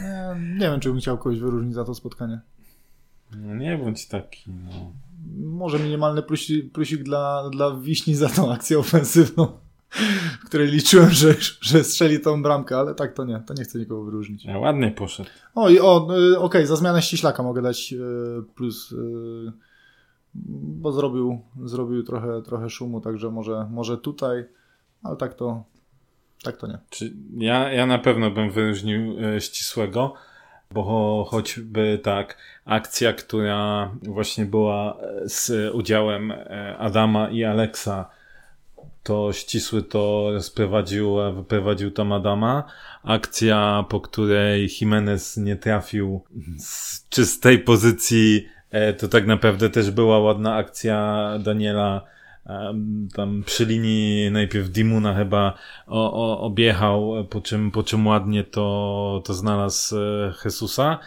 S2: Nie, nie wiem, czy bym chciał kogoś wyróżnić za to spotkanie.
S3: No nie bądź taki, no.
S2: Może minimalny plusik, plusik dla, dla Wiśni za tą akcję ofensywną, w której liczyłem, że, że strzeli tą bramkę, ale tak to nie. To nie chcę nikogo wyróżnić.
S3: A ładnie poszedł.
S2: O, i o, y, okej, za zmianę ściślaka mogę dać y, plus, y, bo zrobił, zrobił trochę, trochę szumu, także może, może tutaj, ale tak to, tak to nie.
S3: Czy ja, ja na pewno bym wyróżnił ścisłego, bo cho- choćby tak, akcja, która właśnie była e, z udziałem e, Adama i Aleksa, to ścisły to rozprowadził, e, wyprowadził tam Adama. Akcja, po której Jimenez nie trafił z czystej pozycji, e, to tak naprawdę też była ładna akcja Daniela. Tam przy linii najpierw Dimuna chyba o, o, objechał, po czym, po czym ładnie to, to znalazł e, Jesusa.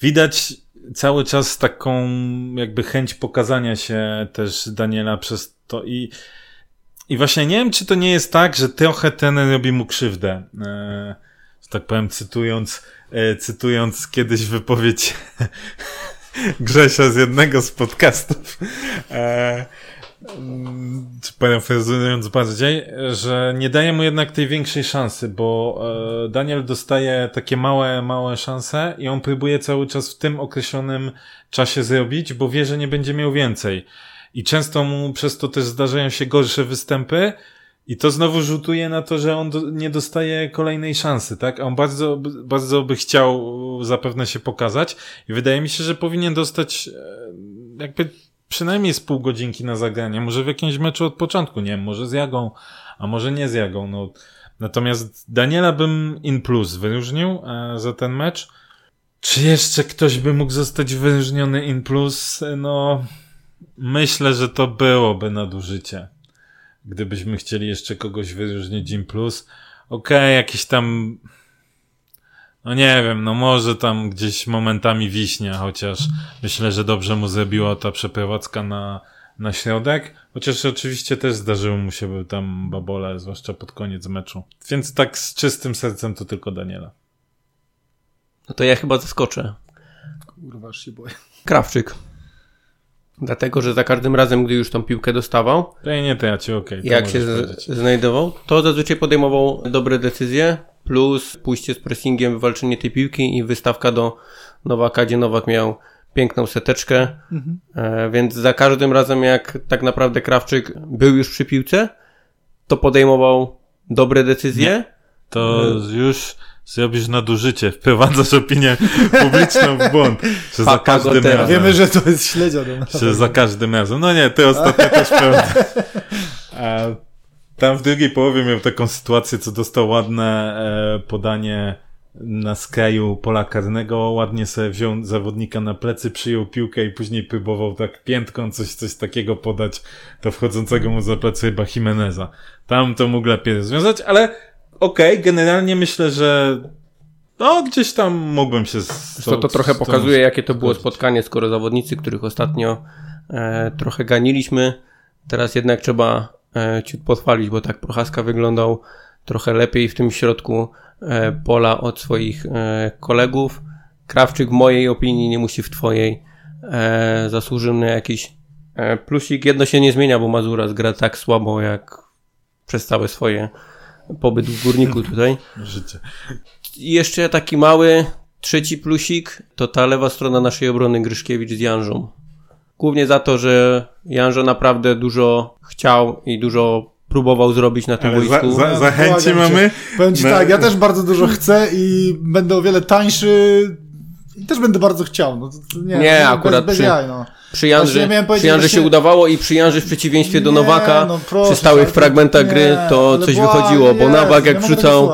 S3: Widać cały czas taką jakby chęć pokazania się też Daniela przez to i, i właśnie nie wiem, czy to nie jest tak, że trochę ten robi mu krzywdę. E, że tak powiem, cytując, e, cytując kiedyś wypowiedź Grzesia z jednego z podcastów. E, parafrazując bardziej, że nie daje mu jednak tej większej szansy, bo e, Daniel dostaje takie małe, małe szanse i on próbuje cały czas w tym określonym czasie zrobić, bo wie, że nie będzie miał więcej. I często mu przez to też zdarzają się gorsze występy, i to znowu rzutuje na to, że on do, nie dostaje kolejnej szansy, tak? A on bardzo, bardzo by chciał zapewne się pokazać i wydaje mi się, że powinien dostać e, jakby przynajmniej z pół godzinki na zagranie. Może w jakimś meczu od początku, nie wiem, może z Jagą, a może nie z Jagą. No. Natomiast Daniela bym in plus wyróżnił e, za ten mecz. Czy jeszcze ktoś by mógł zostać wyróżniony in plus? No, myślę, że to byłoby nadużycie gdybyśmy chcieli jeszcze kogoś wyróżnić im plus. Okej, okay, jakiś tam, no nie wiem, no może tam gdzieś momentami wiśnia, chociaż myślę, że dobrze mu zrobiła ta przeprowadzka na, na środek. Chociaż oczywiście też zdarzyło mu się tam babole, zwłaszcza pod koniec meczu. Więc tak z czystym sercem to tylko Daniela.
S1: No to ja chyba zaskoczę.
S2: Kurwa, się boję.
S1: Krawczyk. Dlatego, że za każdym razem, gdy już tą piłkę dostawał,
S3: to ja nie tracił, okej.
S1: Okay, jak się znajdował, to zazwyczaj podejmował dobre decyzje, plus pójście z pressingiem, wywalczenie tej piłki i wystawka do Nowaka, gdzie Nowak miał piękną seteczkę, mhm. e, więc za każdym razem, jak tak naprawdę Krawczyk był już przy piłce, to podejmował dobre decyzje. Nie.
S3: To e... już zrobisz nadużycie, wprowadzasz opinię publiczną w błąd. Że za każdym razem.
S2: Wiemy, że to jest śledzia.
S3: Że za każdym razem. No nie, ty ostatnio też prawda. A tam w drugiej połowie miał taką sytuację, co dostał ładne e, podanie na skraju pola karnego, ładnie sobie wziął zawodnika na plecy, przyjął piłkę i później próbował tak piętką coś, coś takiego podać do wchodzącego mu za plecy chyba Jimeneza. Tam to mógł lepiej rozwiązać, ale okej, okay, generalnie myślę, że no, gdzieś tam mógłbym się z
S1: to, to trochę pokazuje, jakie to było spotkanie, skoro zawodnicy, których ostatnio e, trochę ganiliśmy, teraz jednak trzeba e, ciut pochwalić, bo tak Prochaska wyglądał trochę lepiej w tym środku e, pola od swoich e, kolegów. Krawczyk w mojej opinii, nie musi w twojej, e, zasłużył na jakiś e, plusik. Jedno się nie zmienia, bo Mazura gra tak słabo, jak przez całe swoje pobyt w górniku tutaj.
S3: Życie.
S1: I jeszcze taki mały, trzeci plusik, to ta lewa strona naszej obrony Gryszkiewicz z Janżą. Głównie za to, że Janżo naprawdę dużo chciał i dużo próbował zrobić na tym Ale boisku.
S3: Za, za, zachęci mamy.
S2: Powiem ci no. tak, ja też bardzo dużo chcę i będę o wiele tańszy i też będę bardzo chciał. No, nie,
S1: nie akurat bez, bez przy, jaj, no. Przy Janży, przy Janży się udawało i przy Janży w przeciwieństwie do Nowaka, no proszę, przy stałych fragmentach gry to coś wychodziło, bo Nowak jak wrzucał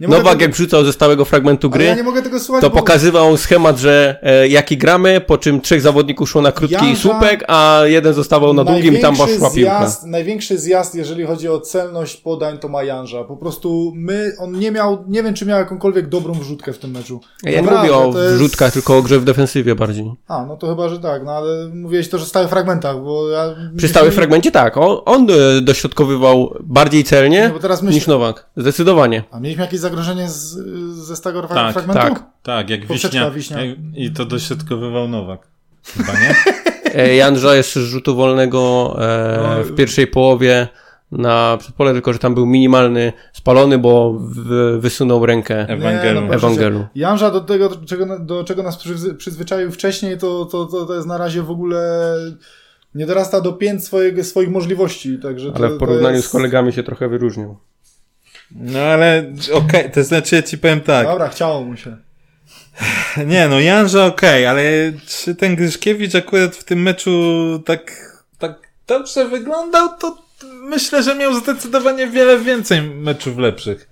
S1: Nowak tego... jak wrzucał ze stałego fragmentu gry, ja słuchać, to bo... pokazywał schemat, że e, jaki gramy, po czym trzech zawodników szło na krótki Janża... słupek, a jeden zostawał na długim, tam poszła piłka.
S2: Największy zjazd, jeżeli chodzi o celność podań, to ma Janża. Po prostu my, on nie miał, nie wiem, czy miał jakąkolwiek dobrą wrzutkę w tym meczu.
S1: Ja nie mówię o jest... wrzutkach, tylko o grze w defensywie bardziej.
S2: A, no to chyba, że tak, no ale mówiłeś to, że w stałych fragmentach, bo ja...
S1: Przy stałym mi... fragmencie tak, on, on e, dośrodkowywał bardziej celnie no, myśl... niż Nowak. Zdecydowanie.
S2: A mieliśmy jakieś zagrożenie z, ze stałego
S3: tak,
S2: fragmentu?
S3: Tak, tak, jak wiśnia, wiśnia. I to dośrodkowywał Nowak. Chyba nie?
S1: E, Janża jeszcze z rzutu wolnego e, no, w pierwszej połowie na przedpole, tylko że tam był minimalny spalony, bo w, wysunął rękę
S3: Ewangelu. Nie, no
S1: Ewangelu.
S2: Janża do tego, do czego, do czego nas przyzwyczaił wcześniej, to, to, to, to jest na razie w ogóle nie dorasta do pięt swojego, swoich możliwości. Także
S1: Ale
S2: w
S1: porównaniu
S2: jest...
S1: z kolegami się trochę wyróżnił.
S3: No ale okej, okay, to znaczy ja ci powiem tak.
S2: Dobra, chciało mu się.
S3: Nie no, Janża okej, okay, ale czy ten Gryszkiewicz akurat w tym meczu tak, tak dobrze wyglądał, to myślę, że miał zdecydowanie wiele więcej meczów lepszych.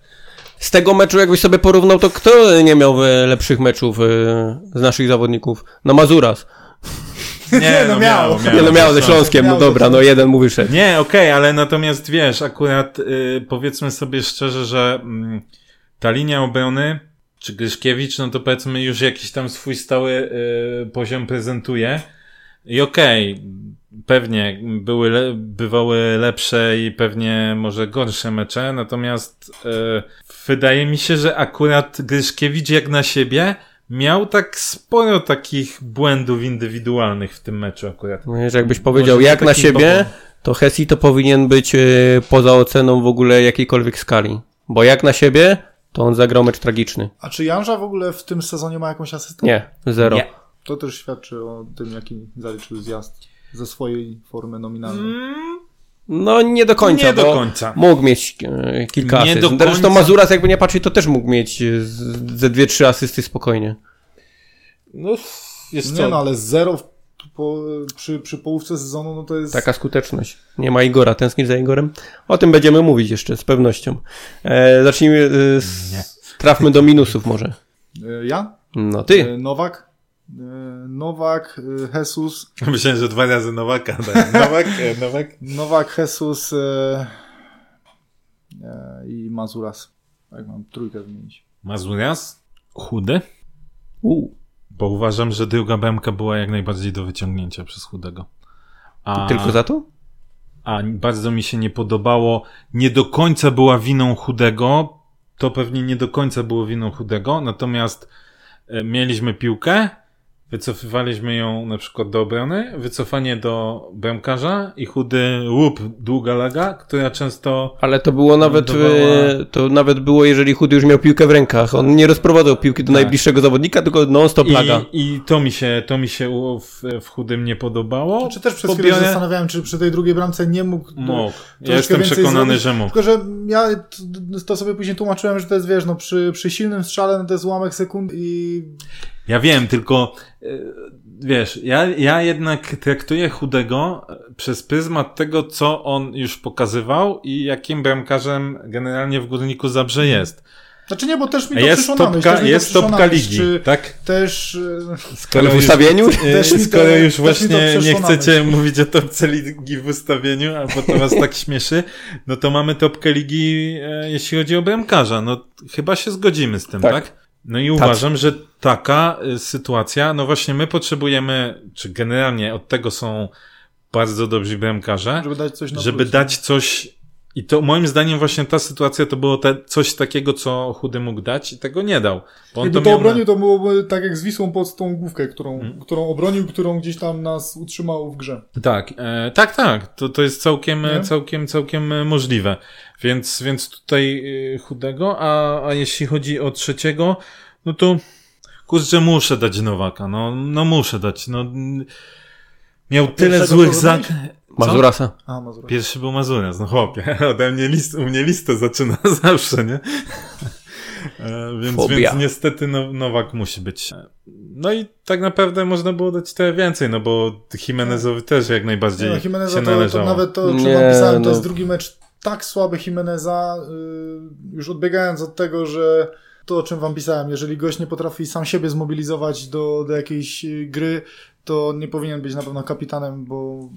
S1: Z tego meczu, jakbyś sobie porównał, to kto nie miał lepszych meczów e, z naszych zawodników? No Mazuras.
S3: Nie, no, no miało.
S1: miało, nie, no miało ze Śląskiem, no dobra, no jeden mu wyszedł.
S3: Nie, okej, okay, ale natomiast wiesz, akurat y, powiedzmy sobie szczerze, że y, ta linia obrony, czy Gryszkiewicz, no to powiedzmy już jakiś tam swój stały y, poziom prezentuje. I okej, okay, pewnie były, le, bywały lepsze i pewnie może gorsze mecze, natomiast y, wydaje mi się, że akurat Gryszkiewicz jak na siebie miał tak sporo takich błędów indywidualnych w tym meczu akurat.
S1: No, jakbyś powiedział, jak na siebie, to Hesi to powinien być y, poza oceną w ogóle jakiejkolwiek skali. Bo jak na siebie, to on zagrał mecz tragiczny.
S2: A czy Janża w ogóle w tym sezonie ma jakąś asystę?
S1: Nie, zero.
S3: Nie.
S2: To też świadczy o tym, jaki zaliczył zjazd ze swojej formy nominalnej.
S3: Mm,
S1: No nie do końca,
S3: Nie do końca.
S1: mógł mieć e, kilka
S3: Nie
S1: asyst.
S3: do
S1: Zresztą. Mazuras jakby nie patrzeć, to też mógł mieć e, z- ze dwie, trzy asysty spokojnie.
S3: No, jest
S2: Nie
S3: co?
S2: no, ale zero w, po, przy, przy połówce sezonu, no to jest...
S1: Taka skuteczność. Nie ma Igora, tęsknisz za Igorem? O tym będziemy mówić jeszcze, z pewnością. E, zacznijmy, e, trafmy do minusów może.
S2: E, Ja?
S1: No ty.
S2: E, Nowak? E, Nowak, e, Jesus,
S3: Myślałem, że dwa razy Nowaka. dałem. Nowak, e, Nowak.
S2: Nowak, Jesus i Mazuras. Tak, mam trójkę wymienić.
S3: Mazurias, chudy,
S1: U.
S3: bo uważam, że druga bramka była jak najbardziej do wyciągnięcia przez chudego. A,
S1: Tylko za to?
S3: a bardzo mi się nie podobało, nie do końca była winą chudego, to pewnie nie do końca było winą chudego, natomiast mieliśmy piłkę, wycofywaliśmy ją na przykład do obrony, wycofanie do bramkarza i chudy łup, długa laga, która często
S1: Ale to było nawet,
S3: Dawała-
S1: e, to nawet było, jeżeli Chudy już miał piłkę w rękach. On nie rozprowadzał piłki do
S3: Tak.
S1: najbliższego zawodnika, tylko non-stop laga.
S3: I, I to mi się, to mi się w, w chudym nie podobało.
S2: Czy Znaczy, też przez chwilę
S3: Pobiorę-
S2: zastanawiałem, czy przy tej drugiej bramce nie mógł...
S3: Mógł. Ja jestem przekonany,
S2: zrobić.
S3: że mógł.
S2: Tylko, że ja to sobie później tłumaczyłem, że to jest, wiesz, no przy, przy silnym strzale no to jest ułamek sekund i
S3: Ja wiem, tylko e, wiesz, ja, ja jednak traktuję chudego e, przez pryzmat tego, co on już pokazywał i jakim bramkarzem generalnie w Górniku Zabrze jest.
S2: Znaczy nie, bo też mi to
S3: jest
S2: przyszło na myśl.
S3: topka,
S2: też mi to
S3: jest topka
S2: na myśl,
S3: ligi, tak?
S2: też...
S3: Skoro
S1: w ustawieniu?
S2: Też to-
S3: skoro już właśnie nie
S2: na
S3: chcecie mówić o topce ligi w ustawieniu, albo to was tak śmieszy, no to mamy topkę ligi, e, jeśli chodzi o bramkarza. No chyba się zgodzimy z tym, tak?
S1: Tak.
S3: No i uważam, że taka y, sytuacja, no właśnie my potrzebujemy, czy generalnie od tego są bardzo dobrzy bramkarze,
S2: Żeby dać coś na
S3: żeby
S2: plus.
S3: dać coś i to moim zdaniem właśnie ta sytuacja to było te, coś takiego, co Chudy mógł dać i tego nie dał. Bo on
S2: Jakby
S3: to
S2: to
S3: miał na-
S2: obronił, to byłoby tak jak z Wisłą pod tą główkę, którą,
S3: Mhm.
S2: którą obronił, którą gdzieś tam nas utrzymał w grze.
S3: Tak, e, tak, tak. To, to jest całkiem,
S2: Nie?
S3: całkiem, całkiem e, możliwe. Więc, więc tutaj e, chudego, a, a jeśli chodzi o trzeciego, no to kurczę, muszę dać Nowaka. No, no muszę dać. No, miał tyle złych
S2: kogo
S3: zag...
S2: dałeś?
S3: Co?
S1: Mazurasa.
S2: A, Mazur.
S3: Pierwszy był Mazuras, no chłopie. Ode mnie list, u mnie listę zaczyna zawsze, nie? E, więc,
S1: Fobia.
S3: więc niestety no, Nowak musi być. No i tak naprawdę można było dać trochę więcej, no bo Jimenezowi też jak najbardziej
S2: Nie, no, Jimeneza
S3: się
S2: to, to
S3: należało.
S2: nawet to, o czym
S1: Nie,
S2: wam pisałem, to
S1: no.
S2: jest drugi mecz tak słaby Jimeneza, yy, już odbiegając od tego, że to, o czym wam pisałem, jeżeli gość nie potrafi sam siebie zmobilizować do, do jakiejś yy, gry, to nie powinien być na pewno kapitanem, bo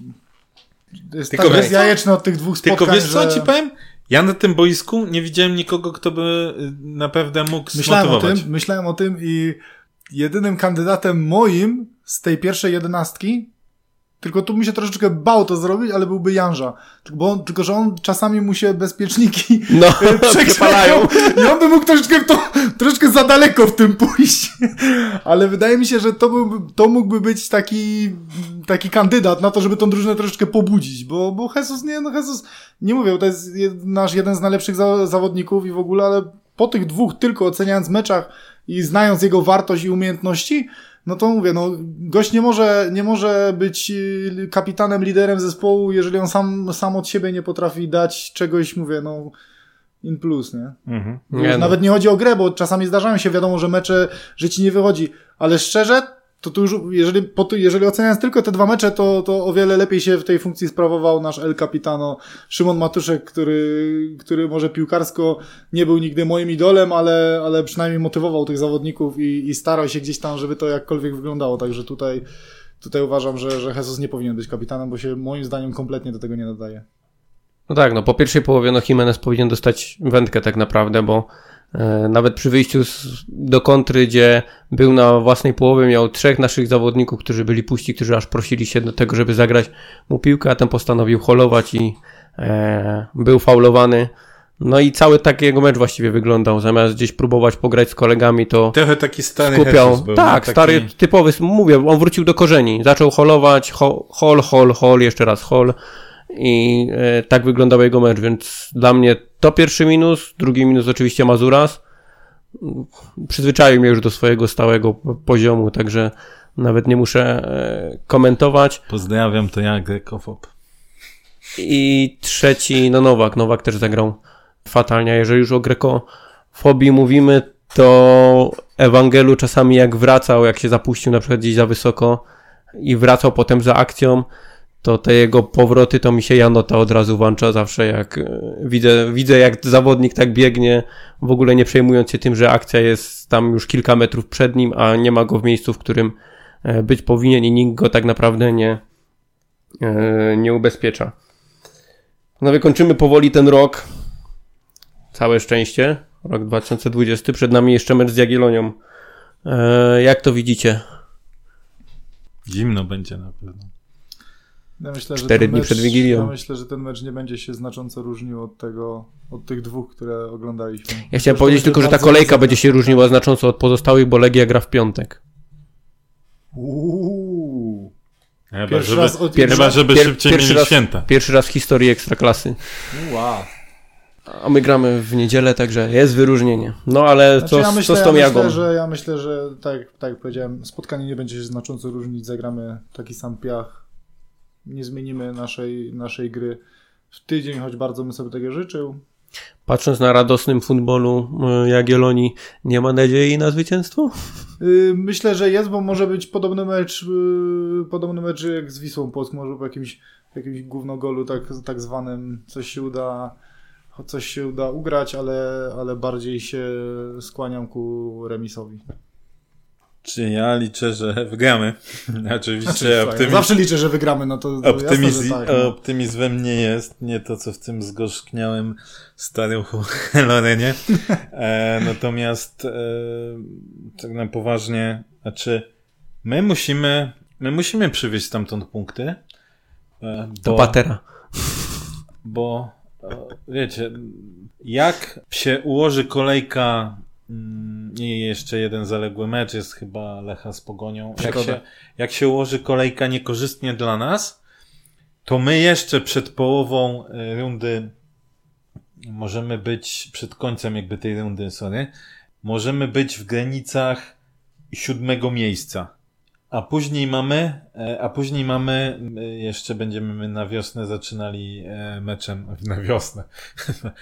S2: jest
S3: Tylko
S2: tak
S3: wiesz co?
S2: jajeczny od tych dwóch spotkań,
S3: Tylko wiesz co
S2: że...
S3: ci powiem? Ja na tym boisku nie widziałem nikogo, kto by y, naprawdę mógł
S2: Myślałem o tym, myślałem o tym i jedynym kandydatem moim z tej pierwszej jedenastki, tylko tu mi się troszeczkę bał to zrobić, ale byłby Janża. Bo on, tylko, że on czasami mu się bezpieczniki
S1: No,
S2: przepalają i on by mógł troszeczkę, to, troszeczkę za daleko w tym pójść. Ale wydaje mi się, że to, byłby, to mógłby być taki, taki kandydat na to, żeby tą drużynę troszeczkę pobudzić, bo, bo Jesus, nie, no Jesus, nie mówię, to jest nasz jeden z najlepszych za, zawodników i w ogóle, ale po tych dwóch tylko oceniając meczach i znając jego wartość i umiejętności, no to mówię, no gość nie może, nie może być y, kapitanem, liderem zespołu, jeżeli on sam, sam od siebie nie potrafi dać czegoś, mówię, no in plus, nie?
S3: Mhm.
S1: Nie, no.
S2: Nawet nie chodzi o grę, bo czasami zdarzają się, wiadomo, że mecze, że ci nie wychodzi, ale szczerze, to tu już, jeżeli, po, jeżeli oceniając tylko te dwa mecze, to, to o wiele lepiej się w tej funkcji sprawował nasz El Capitano Szymon Matuszek, który, który może piłkarsko nie był nigdy moim idolem, ale, ale przynajmniej motywował tych zawodników i, i starał się gdzieś tam, żeby to jakkolwiek wyglądało, także tutaj, tutaj uważam, że, że Jesus nie powinien być kapitanem, bo się moim zdaniem kompletnie do tego nie nadaje.
S1: No tak, no po pierwszej połowie no Jimenez powinien dostać wędkę tak naprawdę, bo nawet przy wyjściu do kontry, gdzie był na własnej połowie, miał trzech naszych zawodników, którzy byli puści, którzy aż prosili się do tego, żeby zagrać mu piłkę, a ten postanowił holować i e, był faulowany. No i cały taki jego mecz właściwie wyglądał. Zamiast gdzieś próbować pograć z kolegami, to
S3: Trochę taki stary
S1: skupiał.
S3: Był,
S1: tak,
S3: taki...
S1: stary, typowy, mówię, on wrócił do korzeni. Zaczął holować, ho, hol, hol, hol, jeszcze raz hol. I e, tak wyglądał jego mecz, więc dla mnie to pierwszy minus, drugi minus oczywiście Mazuras. Przyzwyczaił mnie już do swojego stałego poziomu, także nawet nie muszę e, komentować.
S3: Pozdrawiam, to ja, Grekofob.
S1: I trzeci, no Nowak. Nowak też zagrał fatalnie. Jeżeli już o grekofobii mówimy, to Ewangelu czasami jak wracał, jak się zapuścił na przykład gdzieś za wysoko i wracał potem za akcją, to te jego powroty to mi się Janota od razu włącza zawsze jak e, widzę, widzę jak zawodnik tak biegnie, w ogóle nie przejmując się tym, że akcja jest tam już kilka metrów przed nim, a nie ma go w miejscu, w którym e, być powinien i nikt go tak naprawdę nie, e, nie ubezpiecza. No wykończymy powoli ten rok. Całe szczęście. Rok 2020. Przed nami jeszcze mecz z Jagiellonią. Jak to widzicie?
S3: Zimno będzie na pewno.
S2: Ja myślę,
S1: Cztery dni
S2: mecz,
S1: przed Wigilią.
S2: Ja myślę, że ten mecz nie będzie się znacząco różnił od tego, od tych dwóch, które oglądaliśmy.
S1: Ja chciałem
S2: Zresztą
S1: powiedzieć tylko, że ta kolejka
S2: mocno-
S1: będzie się różniła znacząco od pozostałych, bo Legia gra w piątek.
S2: Uuu.
S3: Chyba,
S2: Pierwszy
S3: żeby,
S2: raz od-
S3: chyba, żeby
S1: pier-
S3: szybciej
S1: pierwszy
S3: mieli
S1: raz-
S3: święta.
S1: Pierwszy raz w historii Ekstraklasy.
S2: Wow.
S1: A my gramy w niedzielę, także jest wyróżnienie. No ale
S2: Znaczy,
S1: co,
S2: ja myślę,
S1: co z tą
S2: ja
S1: Jagą?
S2: myślę, że, ja myślę, że tak, tak jak powiedziałem, spotkanie nie będzie się znacząco różnić, zagramy taki sam piach, nie zmienimy naszej, naszej gry w tydzień, choć bardzo bym sobie tego życzył.
S1: Patrząc na radosnym futbolu e, Jagiellonii, nie ma nadziei na zwycięstwo?
S2: Yy, Myślę, że jest, bo może być podobny mecz, yy, podobny mecz jak z Wisłą Płock, może po jakimś, jakimś gównogolu tak, tak zwanym coś się uda coś się uda ugrać, ale, ale bardziej się skłaniam ku remisowi.
S3: Czy ja liczę, że wygramy? Oczywiście
S2: Słuchaj,
S3: optymizm,
S2: Zawsze liczę, że wygramy, no to, to
S3: optymizm,
S2: jasne, że tak. No.
S3: optymizm we mnie jest, nie to co w tym zgorzkniałym starym Lorenie. E, natomiast e, tak na poważnie, znaczy my musimy, my musimy przywieźć stamtąd punkty. E,
S1: To
S3: bo-
S1: patera.
S3: bo e, wiecie, jak się ułoży kolejka i jeszcze jeden zaległy mecz jest chyba Lecha z Pogonią. Jak się, jak się ułoży kolejka niekorzystnie dla nas, to my jeszcze przed połową e, rundy możemy być, przed końcem jakby tej rundy, sorry, możemy być w granicach siódmego miejsca. A później mamy, e, a później mamy, e, jeszcze będziemy my na wiosnę zaczynali e, meczem, na wiosnę,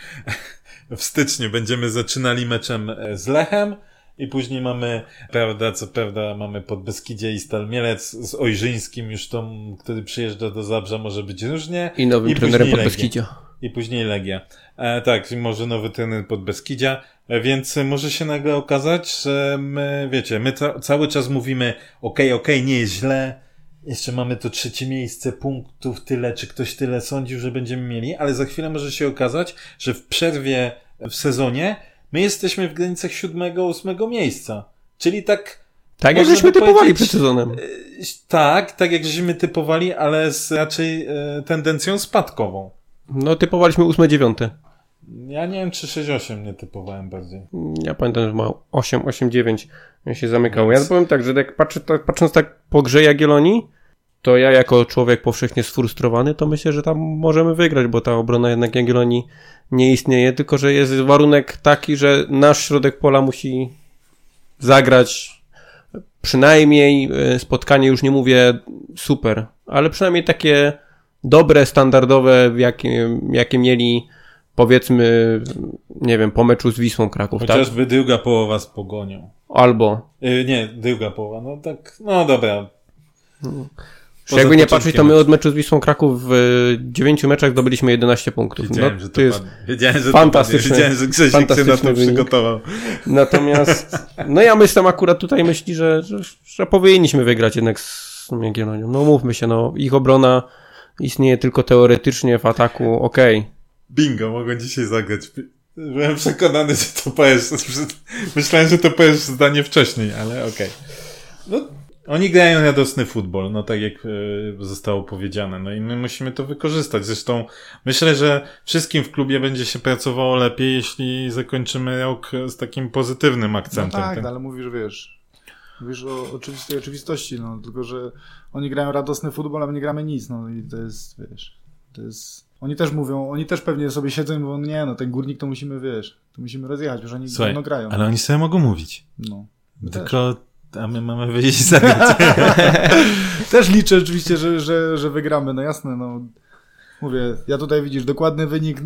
S3: w styczniu będziemy zaczynali meczem z Lechem i później mamy, prawda, co prawda mamy Podbeskidzie i Stal Mielec z Ojrzyńskim już tą, który przyjeżdża do Zabrza może być różnie.
S1: I nowym
S3: I
S1: trenerem
S3: później
S1: pod
S3: Legia.
S1: Beskidzia.
S3: I później Legia. E, tak, może nowy trener pod Beskidzia, e, więc może się nagle okazać, że my, wiecie, my ca cały czas mówimy, okej, okej, nie jest źle, jeszcze mamy to trzecie miejsce, punktów tyle, czy ktoś tyle sądził, że będziemy mieli, ale za chwilę może się okazać, że w przerwie w sezonie my jesteśmy w granicach siódmego, ósmego miejsca. Czyli tak
S1: Tak jak żeśmy typowali przed sezonem.
S3: E, Tak, tak jak żeśmy typowali, ale z raczej e, tendencją spadkową.
S1: No typowaliśmy 8-9.
S3: Ja nie wiem, czy 6-8 nie typowałem bardziej.
S1: Ja pamiętam, że ma 8, 8, 9 się zamykało. Ja powiem tak, że jak patrzę, tak, patrząc tak po grze Jagiellonii, to ja jako człowiek powszechnie sfrustrowany, to myślę, że tam możemy wygrać, bo ta obrona jednak Jagiellonii nie istnieje, tylko że jest warunek taki, że nasz środek pola musi zagrać przynajmniej e, spotkanie, już nie mówię super, ale przynajmniej takie dobre, standardowe, jakie, jakie mieli powiedzmy, nie wiem, po meczu z Wisłą Kraków, tak?
S3: Chociażby druga połowa z pogonią.
S1: Albo.
S3: Yy, nie, druga połowa, no tak, no dobra.
S1: Jakby nie patrzeć, to my od meczu z Wisłą Kraków w y, dziewięciu meczach zdobyliśmy 11 punktów.
S3: Wiedziałem,
S1: no,
S3: że to,
S1: to jest.
S3: Wiedziałem, że
S1: fantastyczny-
S3: to. Wiedziałem, że Grzesiek się na to przygotował.
S1: Natomiast, no ja myślę akurat tutaj myśli, że, że, że powinniśmy wygrać jednak z Jagiellonią. No mówmy się, no ich obrona istnieje tylko teoretycznie w ataku, okej.
S3: Bingo, mogłem dzisiaj zagrać. Byłem przekonany, że to powiesz. Myślałem, że to powiesz zdanie wcześniej, ale okej. No, oni grają radosny futbol, no tak jak e, zostało powiedziane. No i my musimy to wykorzystać. Zresztą myślę, że wszystkim w klubie będzie się pracowało lepiej, jeśli zakończymy rok z takim pozytywnym
S2: No
S3: akcentem.
S2: tak,
S3: Ten-
S2: no, ale mówisz, wiesz, mówisz o oczywistej oczywistości, no, tylko że oni grają radosny futbol, a my nie gramy nic, no i to jest, wiesz, To jest... Oni też mówią, oni też pewnie sobie siedzą i mówią, nie no, ten górnik to musimy, wiesz, to musimy rozjechać, już oni
S3: Słuchaj,
S2: grają.
S3: ale oni sobie mogą mówić.
S2: No.
S3: Tylko, a my mamy wyjść i zagrać.
S2: Też liczę oczywiście, że, że, że wygramy, no jasne, no. Mówię, ja tutaj widzisz, dokładny wynik y,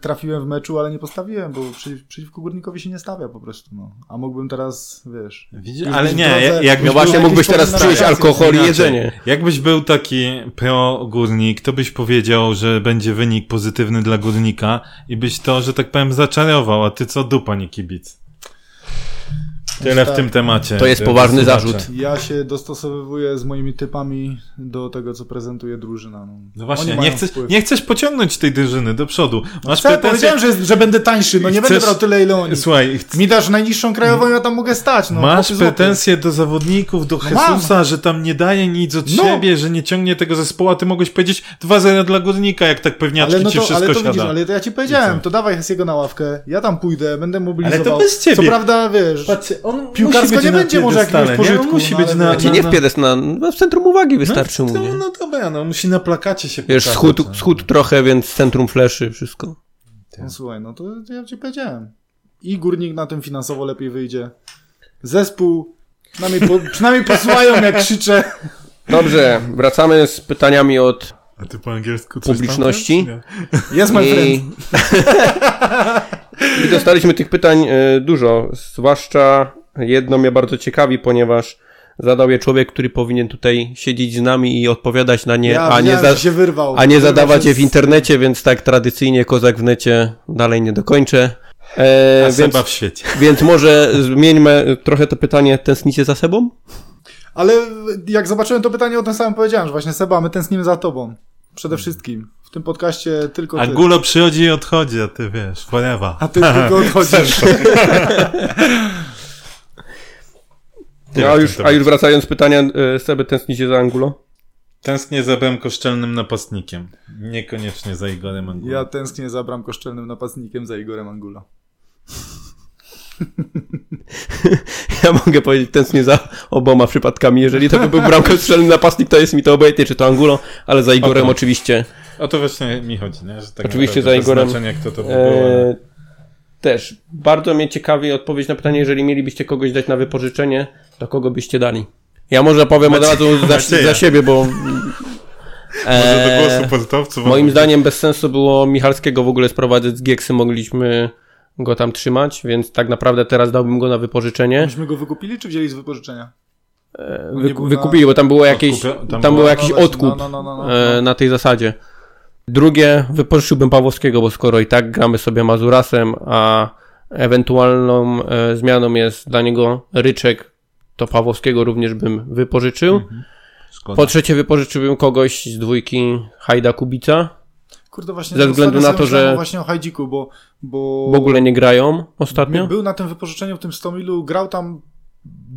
S2: trafiłem w meczu, ale nie postawiłem, bo przy, przeciwko górnikowi się nie stawia po prostu, no. A mógłbym teraz, wiesz...
S3: Widzisz? Ale nie,
S2: drodze-
S3: jakbyś
S1: No
S3: był
S1: właśnie mógłbyś teraz przyjąć alkohol i jedzenie.
S3: Jakbyś był taki pro-górnik, to byś powiedział, że będzie wynik pozytywny dla górnika i byś to, że tak powiem, zaczarował, a ty co dupa, nie kibic. Tyle w tym temacie.
S1: To jest poważny zarzut.
S2: Ja się dostosowywuję z moimi typami do tego, co prezentuje drużyna. No,
S3: No właśnie, nie nie chcesz pociągnąć tej drużyny do przodu. Masz
S2: Chcę,
S3: pretensje...
S2: powiedziałem, że, że będę tańszy, no nie
S3: Chcesz-
S2: będę brał tyle, ile oni.
S3: Słuchaj, chc-
S2: Mi dasz najniższą krajową, ja tam mogę stać. No,
S3: masz pretensje do zawodników, do
S2: No.
S3: Jesusa, że tam nie daje nic od
S2: No.
S3: siebie, że nie ciągnie tego zespołu, a ty mogłeś powiedzieć 2-0 dla górnika, jak tak pewniaczki
S2: Ale, no
S3: ci
S2: to,
S3: wszystko
S2: ale to
S3: siada.
S2: widzisz, ale to ja ci powiedziałem, to dawaj Hesiego na ławkę, ja tam pójdę, będę mobilizował.
S3: bez ciebie.
S2: Co prawda, wiesz,
S3: Patrz, on
S2: Piłkarsko
S3: musi być
S2: nie
S3: na
S2: będzie może jakiegoś
S3: nie? On
S2: pożytku,
S3: musi
S2: no
S3: być na,
S2: wiesz.
S1: Znaczy
S3: na,
S1: nie
S3: na...
S1: w na, no w centrum uwagi wystarczy mu,
S3: no,
S1: nie?
S3: no dobra, no musi na plakacie się
S1: Wiesz,
S3: pokazać,
S1: schód,
S3: no.
S1: schód trochę, więc centrum fleszy, wszystko.
S2: no, słuchaj, no to ja ci powiedziałem. I górnik na tym finansowo lepiej wyjdzie. Zespół, przynajmniej, po, przynajmniej posłuchają jak krzyczę.
S1: Dobrze, wracamy z pytaniami od
S3: A ty po angielsku coś
S1: Publiczności?
S2: Jest my
S1: I,
S2: friend.
S1: I dostaliśmy tych pytań e, dużo, zwłaszcza jedno mnie bardzo ciekawi, ponieważ zadał je człowiek, który powinien tutaj siedzieć z nami i odpowiadać na nie,
S2: ja
S1: a, nie za,
S2: wyrwał.
S1: a nie zadawać je w internecie, więc tak tradycyjnie kozak w necie dalej nie dokończę. E,
S3: A
S1: więc,
S3: Seba w świecie.
S1: więc może zmieńmy trochę to pytanie, tęsknicie za sobą?
S2: Ale jak zobaczyłem to pytanie, o tym samym powiedziałem, że właśnie Seba, my tęsknimy za tobą. Przede wszystkim. W tym podcaście tylko
S3: A
S2: ty.
S3: Gulo przychodzi i odchodzi, a ty wiesz, forever.
S2: A ty tylko odchodzisz.
S1: A, już, a już wracając pytania, e, Seby, tęsknicie za Angulo?
S3: Tęsknię za bramkoszczelnym napastnikiem. Niekoniecznie za Igorem Angulą.
S2: Ja tęsknię za bramkoszczelnym napastnikiem za Igorem Angula.
S1: Ja mogę powiedzieć tęsknię za oboma przypadkami. Jeżeli to by był bramkostrzelny napastnik, to jest mi to obojętnie, czy to Angulo, ale za Igorem
S3: Okej.
S1: oczywiście.
S3: O to właśnie mi chodzi, nie? Że tak
S1: Oczywiście za Igorem.
S3: Kto to by był, ale...
S1: E, też. Bardzo mnie ciekawi odpowiedź na pytanie, jeżeli mielibyście kogoś dać na wypożyczenie, to kogo byście dali? Ja może powiem od razu za, za siebie, bo...
S3: Może do
S1: e,
S3: głosu portowców.
S1: Moim zdaniem bez sensu było Michalskiego w ogóle sprowadzać z Gieksy, mogliśmy go tam trzymać, więc tak naprawdę teraz dałbym go na wypożyczenie.
S2: Myśmy go wykupili, czy wzięli z wypożyczenia?
S1: Wy,
S2: nie był
S1: wykupili, bo tam było jakieś,
S3: Odkupia- tam
S1: tam,
S3: było-
S1: był
S2: no
S1: jakiś
S2: właśnie,
S1: odkup
S2: no, no, no, no, no.
S1: e, na tej zasadzie. Drugie, wypożyczyłbym Pawłowskiego, bo skoro i tak gramy sobie Mazurasem, a ewentualną e, zmianą jest dla niego Ryczek, to Pawłowskiego również bym wypożyczył.
S3: Szkoda.
S1: Po trzecie, wypożyczyłbym kogoś z dwójki Hajda Kubica.
S2: Kurde, właśnie
S1: Ze względu na to, że-
S2: właśnie o Hajdziku, bo, bo
S1: W ogóle nie grają ostatnio.
S2: By- Był na tym wypożyczeniu w tym Stomilu, grał tam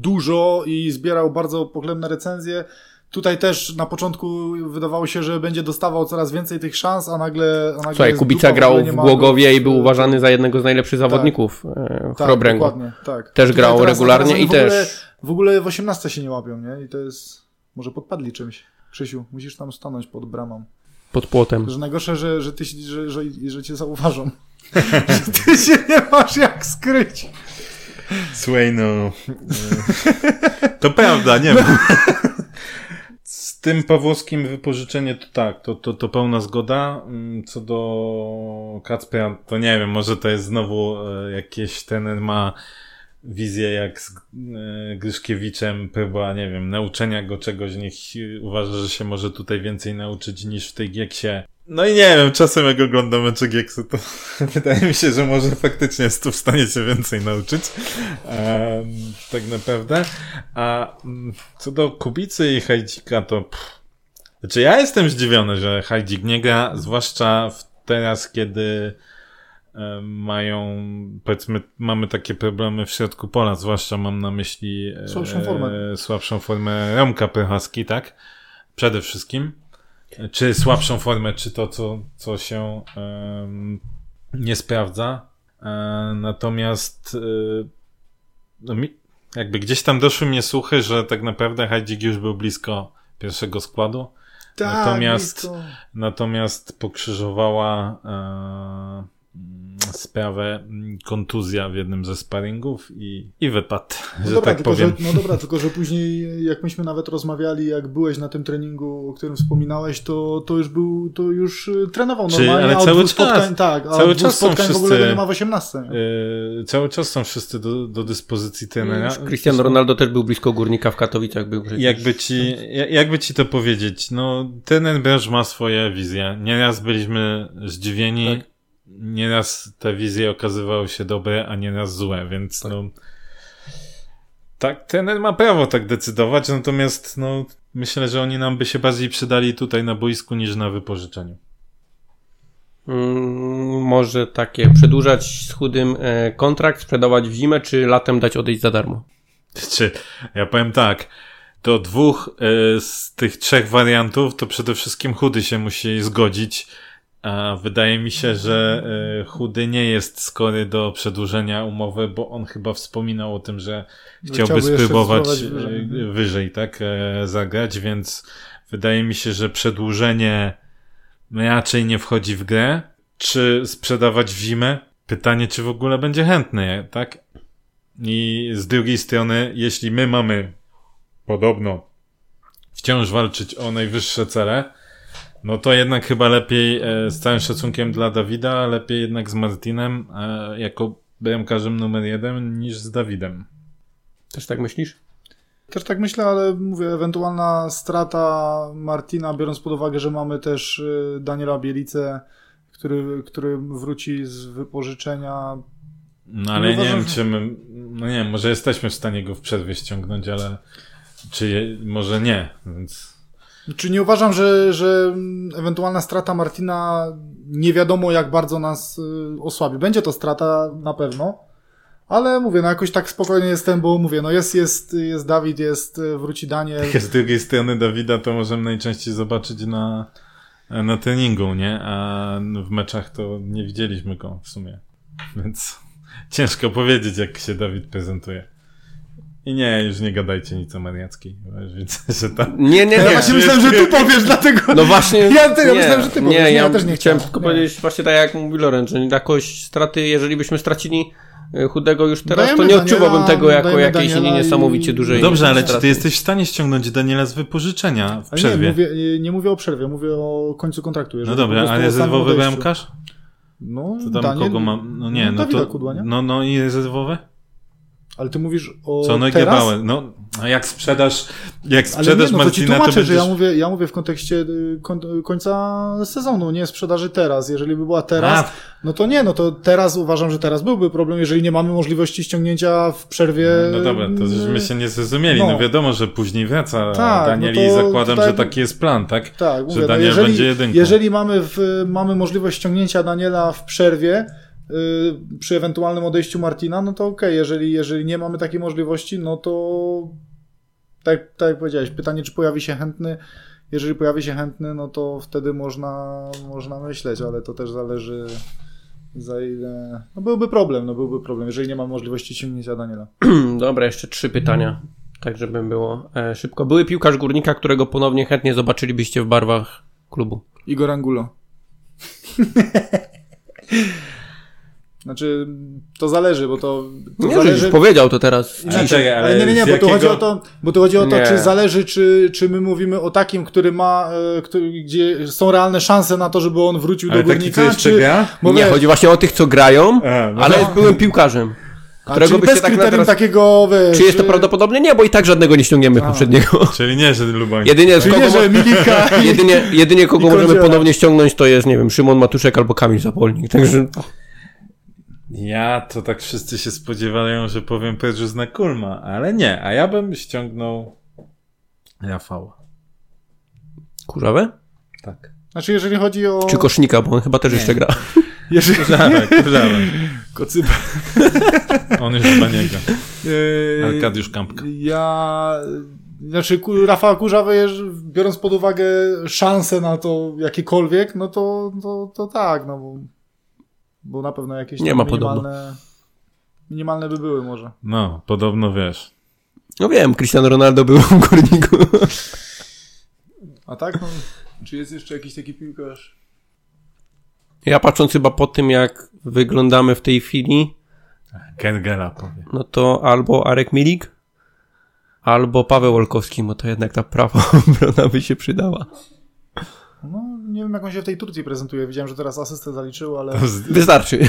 S2: dużo i zbierał bardzo pochlebne recenzje. Tutaj też na początku wydawało się, że będzie dostawał coraz więcej tych szans, a nagle. A nagle
S1: Słuchaj, Kubica
S2: dupa,
S1: grał w
S2: ma
S1: Głogowie
S2: go
S1: i
S2: w-
S1: był uważany za jednego z najlepszych zawodników e, w
S2: tak,
S1: Chrobręgu.
S2: dokładnie, tak.
S1: Też
S2: Tutaj
S1: grał
S2: teraz-
S1: regularnie
S2: teraz
S1: i
S2: w ogóle,
S1: też
S2: W ogóle w 18 się nie łapią, nie? I to jest. Może podpadli czymś. Krzysiu, musisz tam stanąć pod bramą.
S1: Pod płotem.
S2: Że najgorsze, że, że, ty, że, że, że cię zauważą. że ty się nie masz jak skryć.
S3: Słuchaj, no... e, to prawda, nie wiem. Z tym Pawłowskim wypożyczenie to tak, to, to, to pełna zgoda. Mm, Co do Kacpera, to nie wiem, może to jest znowu e, jakieś ten ma wizję jak z e, Gryszkiewiczem, próba, nie wiem, nauczenia go czegoś, niech uważa, że się może tutaj więcej nauczyć niż w tej Gieksie. No i nie wiem, czasem jak oglądam mecze Gieksu, to wydaje mi się, że może faktycznie jest tu w stanie się więcej nauczyć. Em, tak naprawdę. A mm, co do Kubicy i Hajdzika, to pff, znaczy ja jestem zdziwiony, że Hajdzik nie gra, zwłaszcza teraz, kiedy e, mają, powiedzmy, mamy takie problemy w środku pola, zwłaszcza mam na myśli e,
S2: Słabszą formę.
S3: słabszą formę Romka Pychaski, tak? Przede wszystkim. Czy słabszą formę, czy to, co, co się em, nie sprawdza. E, natomiast e, no mi, jakby gdzieś tam doszły mnie słuchy, że tak naprawdę Hajdzik już był blisko pierwszego składu.
S2: Tak,
S3: natomiast,
S2: blisko.
S3: natomiast pokrzyżowała e, sprawę kontuzja w jednym ze sparingów i, i wypadł,
S2: No
S3: że
S2: dobra,
S3: tak
S2: tylko,
S3: powiem.
S2: Że, no dobra, tylko że później, jak myśmy nawet rozmawiali, jak byłeś na tym treningu, o którym wspominałeś, to, to już był, to już y, trenował
S3: Czyli-
S2: normalnie,
S3: ale cały czas,
S2: spotkań, tak,
S3: cały czas są
S2: spotkań w ogóle
S3: wszyscy-
S2: nie ma w 18.
S3: E, cały czas są wszyscy do, do dyspozycji trenera.
S1: Już Cristiano Ronaldo też był blisko Górnika w Katowicach. Był przecież.
S3: Jakby ci, ja- jakby ci to powiedzieć, no ten branż ma swoje wizje. Nieraz byliśmy zdziwieni,
S1: Tak.
S3: Nieraz te wizje okazywały się dobre, a nieraz złe, więc
S1: Tak.
S3: no tak, ten ma prawo tak decydować, natomiast no myślę, że oni nam by się bardziej przydali tutaj na boisku niż na wypożyczeniu.
S1: Mm, może takie przedłużać z chudym e, kontrakt, sprzedawać w zimę, czy latem dać odejść za darmo?
S3: Czy ja powiem tak, do dwóch e, z tych trzech wariantów to przede wszystkim chudy się musi zgodzić. A wydaje mi się, że e, chudy nie jest skory do przedłużenia umowy, bo on chyba wspominał o tym, że
S2: Że
S3: chciałby
S2: chciałby
S3: spróbować
S2: wyżej.
S3: wyżej, wyżej tak, e, zagrać, więc wydaje mi się, że przedłużenie raczej nie wchodzi w grę. Czy sprzedawać w zimę? Pytanie, czy w ogóle będzie chętny, tak? I z drugiej strony, jeśli my mamy podobno wciąż walczyć o najwyższe cele, no to jednak chyba lepiej, e, z całym szacunkiem dla Dawida, lepiej jednak z Martinem e, jako bramkarzem numer jeden niż z Dawidem.
S1: Też tak myślisz?
S2: Też tak myślę, ale mówię, ewentualna strata Martina, biorąc pod uwagę, że mamy też y, Daniela Bielicę, który, który wróci z wypożyczenia.
S3: No ale nie wiem, czy my, no nie wiem, może jesteśmy w stanie go w przerwie ściągnąć, ale czy je, może nie, więc
S2: Czy nie uważam, że, że ewentualna strata Martina nie wiadomo jak bardzo nas y, osłabi. Będzie to strata na pewno, ale mówię, no jakoś tak spokojnie jestem, bo mówię, no jest, jest, jest Dawid, jest, y, wróci Daniel.
S3: z drugiej strony Dawida to możemy najczęściej zobaczyć na, na treningu, nie? A w meczach to nie widzieliśmy go w sumie. Więc ciężko powiedzieć, jak się Dawid prezentuje. I nie, już nie gadajcie nic o Widzę, że tam...
S1: Nie, nie,
S2: Ja
S1: nie.
S2: właśnie myślałem, że ty powiesz, dlatego...
S1: No właśnie.
S2: Ja, ty, ja
S1: nie,
S2: myślałem, że ty
S1: nie,
S2: powiesz. Nie,
S1: ja,
S2: ja też nie
S1: chciałem tylko
S2: Nie.
S1: powiedzieć właśnie tak jak mówi Lorenz, że jakoś straty, jeżeli byśmy stracili chudego już teraz,
S2: Dajemy
S1: to nie
S2: Daniela,
S1: odczuwałbym tego jako jakiejś
S2: Daniela
S1: niesamowicie
S2: i-
S1: dużej
S3: Dobrze, ale czy
S1: straty.
S3: ty jesteś w stanie ściągnąć Daniela z wypożyczenia w
S2: Ale nie,
S3: przerwie?
S2: mówię, nie, nie mówię o przerwie, mówię o końcu kontraktu.
S3: no dobra, a rezerwowy bramkarz?
S2: No,
S3: To tam
S2: Daniel,
S3: kogo mam? No nie, no
S2: Dawida
S3: to...
S2: Kudła, nie?
S3: No, no i rezerwowe?
S2: Ale ty mówisz o
S3: Co, no i
S2: teraz?
S3: Gebauer. No, jak sprzedasz, jak
S2: Ale
S3: sprzedasz
S2: nie, no to ci
S3: Martina, to
S2: tłumaczę,
S3: będziesz...
S2: że ja mówię, ja mówię w kontekście y, koń, końca sezonu, nie sprzedaży teraz. Jeżeli by była teraz,
S3: A,
S2: no to nie, no to teraz uważam, że teraz byłby problem, jeżeli nie mamy możliwości ściągnięcia w przerwie.
S3: No dobra, to żeśmy się nie zrozumieli. No,
S2: no.
S3: wiadomo, że później wraca
S2: Tak,
S3: Daniel
S2: no
S3: i zakładam,
S2: tutaj-
S3: że taki jest plan, tak?
S2: Tak,
S3: że
S2: mówię, no
S3: Daniel
S2: jeżeli,
S3: będzie jedynką.
S2: jeżeli mamy, w, mamy możliwość ściągnięcia Daniela w przerwie, y, przy ewentualnym odejściu Martina, no to okej, jeżeli, jeżeli nie mamy takiej możliwości, no to tak, tak jak powiedziałeś, pytanie, czy pojawi się chętny. Jeżeli pojawi się chętny, no to wtedy można, można myśleć, ale to też zależy za ile. No byłby problem, no byłby problem, jeżeli nie ma możliwości ściągnięcia Daniela.
S1: Dobra, jeszcze trzy pytania, tak żeby było e, szybko. Były piłkarz Górnika, którego ponownie chętnie zobaczylibyście w barwach klubu.
S2: Igor Angulo. Znaczy, to zależy, bo to, to
S1: Nie,
S2: zależy.
S1: już powiedział to teraz.
S3: Czekaj,
S2: ale,
S3: ale
S2: nie, nie, nie, bo tu chodzi
S3: jakiego-
S2: o to, bo tu chodzi o to,
S1: Nie.
S2: czy zależy, czy, czy my mówimy o takim, który ma, e, który, gdzie są realne szanse na to, żeby on wrócił
S3: Ale
S2: do
S3: taki,
S2: górnika, czy,
S3: gra?
S2: bo
S1: nie, chodzi właśnie o tych, co grają,
S3: A, no
S1: ale
S3: to-
S1: byłem piłkarzem.
S2: a,
S1: którego
S2: czyli
S1: byście
S2: bez
S1: tak na
S2: kryterium
S1: teraz-
S2: takiego, wiesz,
S1: Czy jest to
S2: e,
S1: prawdopodobne? Nie, bo i tak żadnego nie ściągniemy
S2: A.
S1: poprzedniego.
S3: Czyli nie, że Lubań.
S1: Jedynie, z
S2: Czyli
S1: kogo,
S2: nie, że Milika
S1: jedynie, jedynie kogo możemy ponownie ściągnąć, to jest, nie wiem, Szymon Matuszek albo Kamil Zapolnik. Także
S3: Ja to tak wszyscy się spodziewają, że powiem Pedro na Kulma, ale nie, a ja bym ściągnął Rafała.
S1: kurzawę?
S3: Tak.
S2: Znaczy, jeżeli chodzi o...
S1: Czy kosznika, bo on chyba też jeszcze gra.
S2: Jeżeli...
S3: Żarek, żarek.
S2: Kocyba.
S3: On już chyba nie gra.
S2: Eee,
S3: Arkadiusz Kampka.
S2: Ja... Znaczy, ku- Rafał Kurzawy, biorąc pod uwagę szanse na to jakiekolwiek, no to, to, to tak, no bo, bo na pewno jakieś
S1: Nie ma podobno.
S2: minimalne, minimalne by były może.
S3: No, podobno wiesz.
S1: No wiem, Cristiano Ronaldo był w górniku.
S2: A tak? No, czy jest jeszcze jakiś taki piłkarz?
S1: Ja patrząc chyba po tym, jak wyglądamy w tej chwili,
S3: Kengela powie.
S1: no to albo Arek Milik, albo Paweł Olkowski, bo to jednak ta prawa obrona by się przydała.
S2: No, nie wiem jak on się w tej Turcji prezentuje. Widziałem, że teraz asystę zaliczył, ale...
S1: Wystarczy.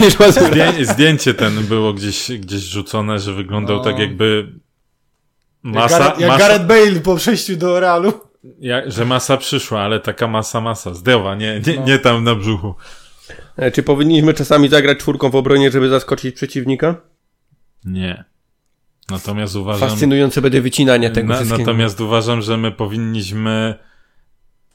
S1: Niż.
S3: Zdję, zdjęcie ten było gdzieś, gdzieś rzucone, że wyglądał
S2: No.
S3: tak jakby masa,
S2: jak Gareth, jak
S3: masa
S2: Gareth Bale po przejściu do Realu.
S3: jak, że masa przyszła, ale taka masa, masa, zdrowa, nie, nie,
S2: No.
S3: nie tam na brzuchu.
S1: E, Czy powinniśmy czasami zagrać czwórką w obronie, żeby zaskoczyć przeciwnika?
S3: Nie. Natomiast uważam...
S1: Fascynujące będzie wycinanie tego
S3: Na, natomiast uważam, że my powinniśmy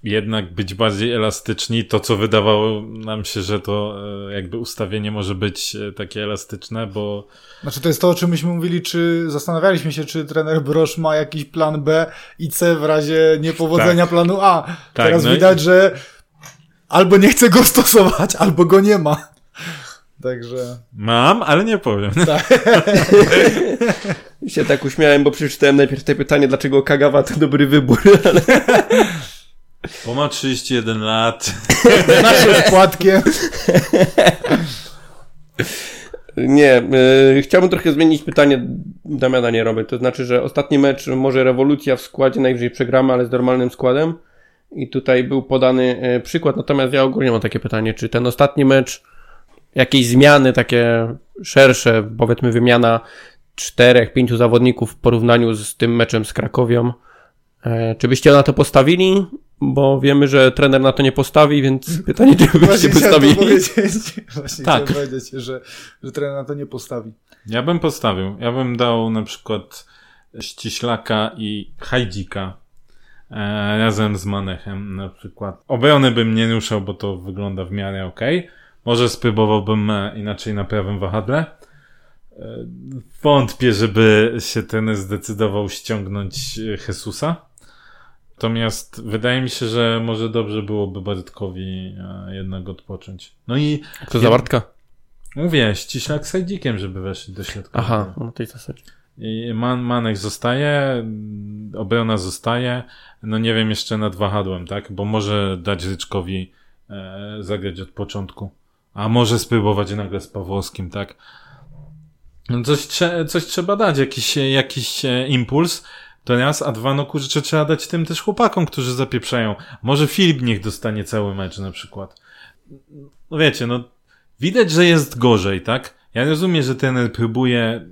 S3: jednak być bardziej elastyczni. To, co wydawało nam się, że to e, jakby ustawienie może być e, takie elastyczne, bo
S2: Znaczy to jest to, o czym myśmy mówili, czy zastanawialiśmy się, czy trener Brosz ma jakiś plan B i C w razie niepowodzenia planu A. Teraz
S3: no i-
S2: widać, że albo nie chce go stosować, albo go nie ma. Także...
S3: mam, ale nie powiem.
S1: się tak uśmiałem, bo przeczytałem najpierw te pytanie, dlaczego Kagawa to dobry wybór, ale
S3: Bo ma 31 lat.
S2: Naszym wkładkiem.
S1: nie. Yy, chciałbym trochę zmienić pytanie Damiana nie robię. To znaczy, że ostatni mecz może rewolucja w składzie, najwyżej przegramy, ale z normalnym składem. I tutaj był podany e, przykład, natomiast ja ogólnie mam takie pytanie, czy ten ostatni mecz, jakieś zmiany takie szersze, powiedzmy wymiana czterech, pięciu zawodników w porównaniu z tym meczem z Krakowią, e, czy byście na to postawili? Bo wiemy, że trener na to nie postawi, więc pytanie, czy byście postawili?
S2: Właśnie
S3: Tak.
S2: chciałem powiedzieć, że, że trener na to nie postawi.
S3: Ja bym postawił. Ja bym dał na przykład Ściślaka i Hajdzika e, razem z Manechem na przykład. Obrony bym nie ruszał, bo to wygląda w miarę ok. Może spróbowałbym e, inaczej na prawym wahadle. E, wątpię, żeby się ten zdecydował ściągnąć e, Jesusa. Natomiast wydaje mi się, że może dobrze byłoby Bartkowi e, jednak odpocząć. No i
S1: Kto za Bartka?
S3: mówię, ściślak z Hajdzikiem, żeby weszli do środka.
S1: Aha, no tej zasadzie.
S3: I Man, Manek zostaje, obrona zostaje, no nie wiem jeszcze nad wahadłem, tak? Bo może dać Ryczkowi e, zagrać od początku. A może spróbować nagle z Pawłowskim, tak? No coś, trze- coś trzeba dać, jakiś, jakiś e, impuls. To raz, a dwa, no kurczę, trzeba dać tym też chłopakom, którzy zapieprzają. Może Filip niech dostanie cały mecz na przykład. No wiecie, no widać, że jest gorzej, tak? Ja rozumiem, że ten próbuje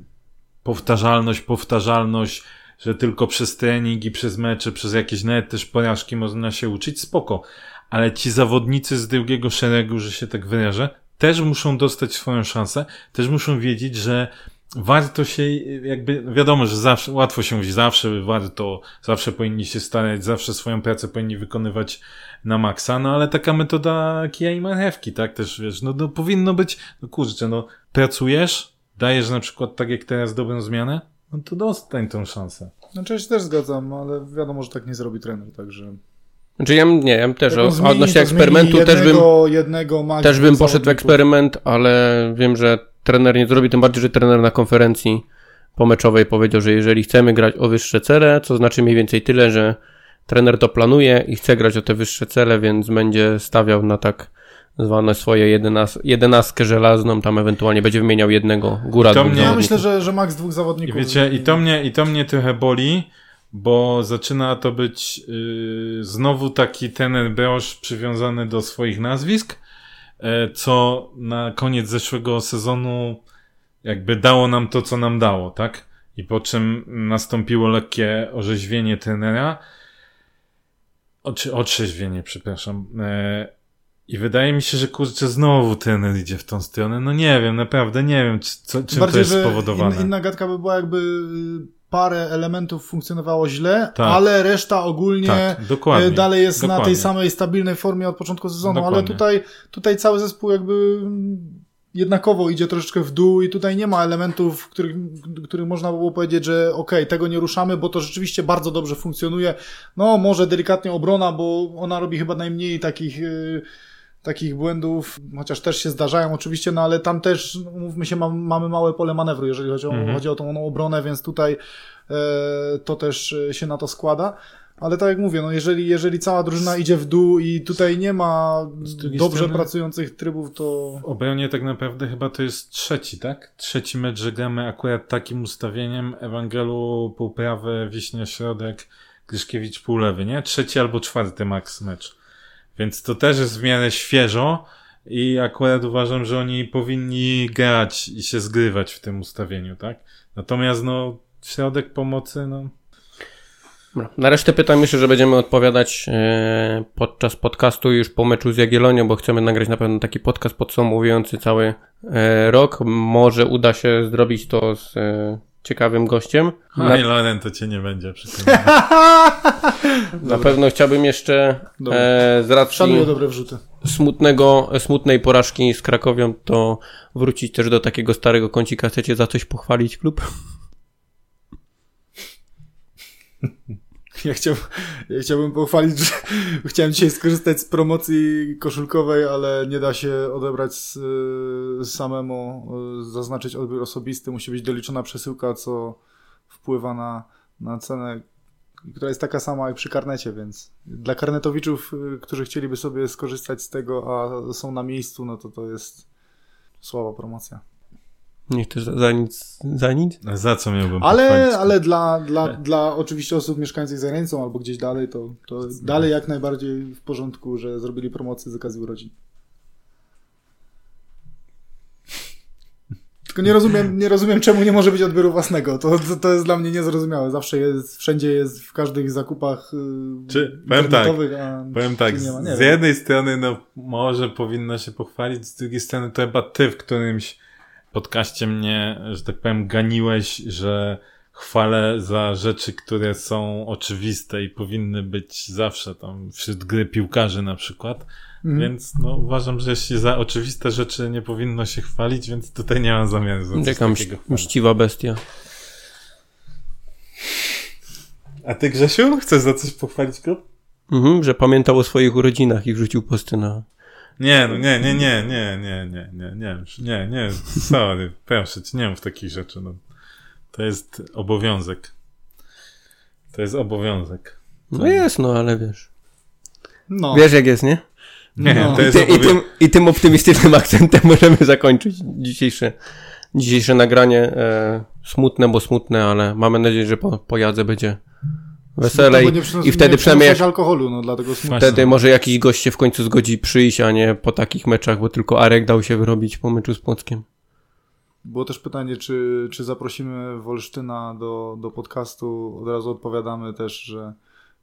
S3: powtarzalność, powtarzalność, że tylko przez trening i przez mecze, przez jakieś nawet też porażki można się uczyć, spoko. Ale ci zawodnicy z drugiego szeregu, że się tak wyrażę, też muszą dostać swoją szansę, też muszą wiedzieć, że warto się, jakby, wiadomo, że zawsze, łatwo się mówi, zawsze warto, zawsze powinni się starać, zawsze swoją pracę powinni wykonywać na maksa, no ale taka metoda kija i marchewki, tak, też wiesz, no, no powinno być, no kurczę, no pracujesz, dajesz na przykład tak jak teraz dobrą zmianę, no to dostań tą szansę.
S2: Znaczy ja się też zgadzam, ale wiadomo, że tak nie zrobi trener, także...
S1: Znaczy ja nie, ja też,
S2: Jak zmieni,
S1: odnośnie
S2: to
S1: eksperymentu
S2: zmieni
S1: też bym,
S2: jednego, jednego
S1: też bym poszedł w eksperyment, ale wiem, że trener nie zrobi, tym bardziej, że trener na konferencji pomeczowej powiedział, że jeżeli chcemy grać o wyższe cele, co znaczy mniej więcej tyle, że trener to planuje i chce grać o te wyższe cele, więc będzie stawiał na tak zwane swoje jedenas jedenastkę żelazną, tam ewentualnie będzie wymieniał jednego, góra
S3: To mnie-
S2: Ja myślę, że, że max dwóch
S3: I
S2: zawodników.
S3: wiecie, i to mnie, i to mnie trochę boli, bo zaczyna to być yy, znowu taki ten Beosz przywiązany do swoich nazwisk, co na koniec zeszłego sezonu jakby dało nam to, co nam dało, tak? I po czym nastąpiło lekkie orzeźwienie trenera. Oczy, otrzeźwienie, przepraszam. E, I wydaje mi się, że kurczę, znowu trener idzie w tą stronę. No nie wiem, naprawdę nie wiem, c- co, czym to jest spowodowane.
S2: in- inna gadka by była, jakby parę elementów funkcjonowało źle,
S3: Tak.
S2: ale reszta ogólnie
S3: Tak,
S2: y, dalej jest na
S3: dokładnie.
S2: tej samej stabilnej formie od początku sezonu, ale
S3: Dokładnie.
S2: tutaj, tutaj cały zespół jakby jednakowo idzie troszeczkę w dół i tutaj nie ma elementów, których, których można by było powiedzieć, że okej, tego nie ruszamy, bo to rzeczywiście bardzo dobrze funkcjonuje. No może delikatnie obrona, bo ona robi chyba najmniej takich... y, takich błędów, chociaż też się zdarzają oczywiście, no ale tam też, no, mówmy się, mam, mamy małe pole manewru, jeżeli chodzi o,
S3: Mhm.
S2: chodzi o tą obronę, więc tutaj e, to też e, się na to składa. Ale tak jak mówię, no jeżeli, jeżeli cała drużyna idzie w dół i tutaj nie ma dobrze
S3: strony-
S2: pracujących trybów, to
S3: obronie tak naprawdę chyba to jest trzeci, tak? Trzeci mecz, że gramy akurat takim ustawieniem. Ewangelu półprawy, Wiśnia środek, Gryszkiewicz półlewy, nie? Trzeci albo czwarty max mecz. Więc to też jest w miarę świeżo i akurat uważam, że oni powinni grać i się zgrywać w tym ustawieniu, tak? Natomiast no, środek pomocy, no,
S1: Dobra. Na resztę pytań myślę, że będziemy odpowiadać e, podczas podcastu już po meczu z Jagiellonią, bo chcemy nagrać na pewno taki podcast podsumowujący cały e, rok. Może uda się zrobić to z e, ciekawym gościem. Na,
S3: no i Loren to cię nie będzie
S1: na pewno chciałbym jeszcze e, z racji
S2: szanuję dobre wrzuty.
S1: smutnego, smutnej porażki z Krakowią, to wrócić też do takiego starego kącika. Chcecie za coś pochwalić klub?
S2: Ja, chciał, ja chciałbym pochwalić, że chciałem dzisiaj skorzystać z promocji koszulkowej, ale nie da się odebrać y, samemu, y, zaznaczyć odbiór osobisty. Musi być doliczona przesyłka, co wpływa na, na cenę, która jest taka sama jak przy karnecie, więc dla karnetowiczów, y, którzy chcieliby sobie skorzystać z tego, a są na miejscu, no to to jest słaba promocja.
S1: Nie chcesz za, za nic, za nic?
S3: Za co miałbym
S2: Ale,
S3: pochwalić?
S2: ale dla, dla, dla oczywiście osób mieszkających za granicą albo gdzieś dalej, to, to dalej jak najbardziej w porządku, że zrobili promocję z okazji urodzin. Tylko nie rozumiem, nie rozumiem, czemu nie może być odbioru własnego. To, to, to jest dla mnie niezrozumiałe. Zawsze jest, wszędzie jest, w każdych zakupach yy,
S3: Czy- powiem
S2: internetowych, a
S3: Powiem tak,
S2: nie ma, nie
S3: z
S2: wiem.
S3: jednej strony no może powinno się pochwalić, z drugiej strony to chyba ty w którymś podcaście mnie, że tak powiem, ganiłeś, że chwalę za rzeczy, które są oczywiste i powinny być zawsze tam wśród gry piłkarzy na przykład.
S2: Mhm.
S3: Więc no uważam, że jeśli za oczywiste rzeczy nie powinno się chwalić, więc tutaj nie mam zamiaru
S1: Jaka mś,
S3: takiego chwalić.
S1: mściwa bestia.
S3: A ty Grzesiu, chcesz za coś pochwalić klub?
S1: Mhm, że pamiętał o swoich urodzinach i wrzucił posty na...
S3: Nie, no nie, nie, nie, nie, nie, nie, nie, nie, nie, nie, sorry, proszę cię, nie mów takich rzeczy, no. To jest obowiązek. To jest obowiązek.
S1: No jest, no ale wiesz.
S2: No,
S1: Wiesz jak jest, nie?
S3: Nie,
S2: No.
S3: to
S1: I,
S3: jest
S1: ty, i,
S3: obowiązek.
S1: tym, I tym optymistycznym akcentem możemy zakończyć dzisiejsze, dzisiejsze nagranie. E, smutne, bo smutne, ale mamy nadzieję, że po, po jadze będzie weselej.
S2: No
S1: I wtedy
S2: nie
S1: przynajmniej
S2: alkoholu, no dlatego
S1: wtedy może jakiś gość się w końcu zgodzi przyjść, a nie po takich meczach, bo tylko Arek dał się wyrobić po meczu z Płockiem.
S2: Było też pytanie, czy, czy zaprosimy Wolsztyna do, do podcastu. Od razu odpowiadamy też, że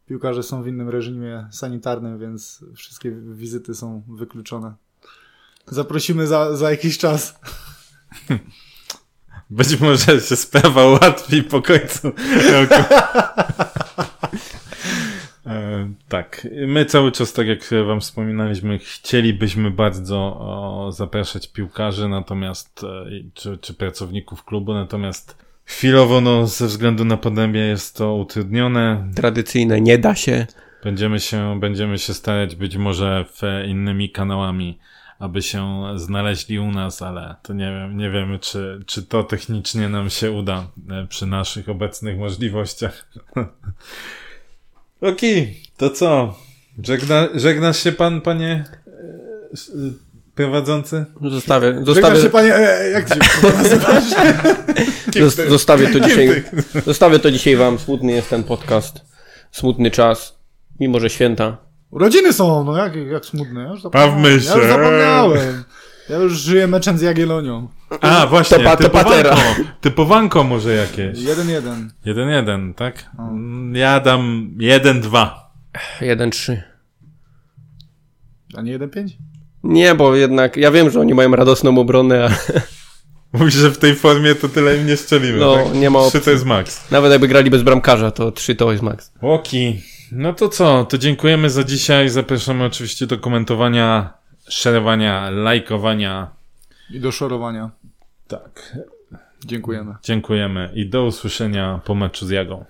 S2: piłkarze są w innym reżimie sanitarnym, więc wszystkie wizyty są wykluczone. Zaprosimy za, za jakiś czas.
S3: Być może się sprawa ułatwi po końcu roku. Tak, my cały czas, tak jak wam wspominaliśmy, chcielibyśmy bardzo o, zapraszać piłkarzy, natomiast, e, czy, czy pracowników klubu, natomiast chwilowo, no, ze względu na pandemię jest to utrudnione.
S1: Tradycyjne, nie da się.
S3: Będziemy się, będziemy się starać być może w innymi kanałami, aby się znaleźli u nas, ale to nie wiem, nie wiemy, czy, czy to technicznie nam się uda e, przy naszych obecnych możliwościach. Okej, to co? Żegna, żegnasz się pan, panie e, e, prowadzący?
S1: Zostawię, zostawię,
S2: się panie, e, jak ty się nazywasz?
S1: zostawię to dzisiaj, zostawię to dzisiaj wam. Smutny jest ten podcast. Smutny czas. Mimo, że święta.
S2: Urodziny są, no jak, jak smutne. Ja już zapomniałem. Ja już zapomniałem. Ja już żyję meczem z Jagiellonią.
S3: A, właśnie,
S1: To pa- to patera.
S3: typowanko, typowanko może jakieś.
S2: Jeden jeden.
S3: Jeden, jeden, tak? Mm, Ja dam jeden, dwa.
S1: 1-3.
S2: A nie jeden pięć?
S1: Nie, bo jednak ja wiem, że oni mają radosną obronę, ale
S3: Mówisz, że w tej formie to tyle im nie strzelimy,
S1: No,
S3: tak?
S1: nie ma
S3: Trzy
S1: opcji.
S3: to jest max.
S1: nawet jakby grali bez bramkarza, to 3 to jest max.
S3: Łoki. No to co? To dziękujemy za dzisiaj. Zapraszamy oczywiście do komentowania, szerowania, lajkowania.
S2: I do szorowania.
S3: Tak.
S2: Dziękujemy.
S3: Dziękujemy i do usłyszenia po meczu z Jagą.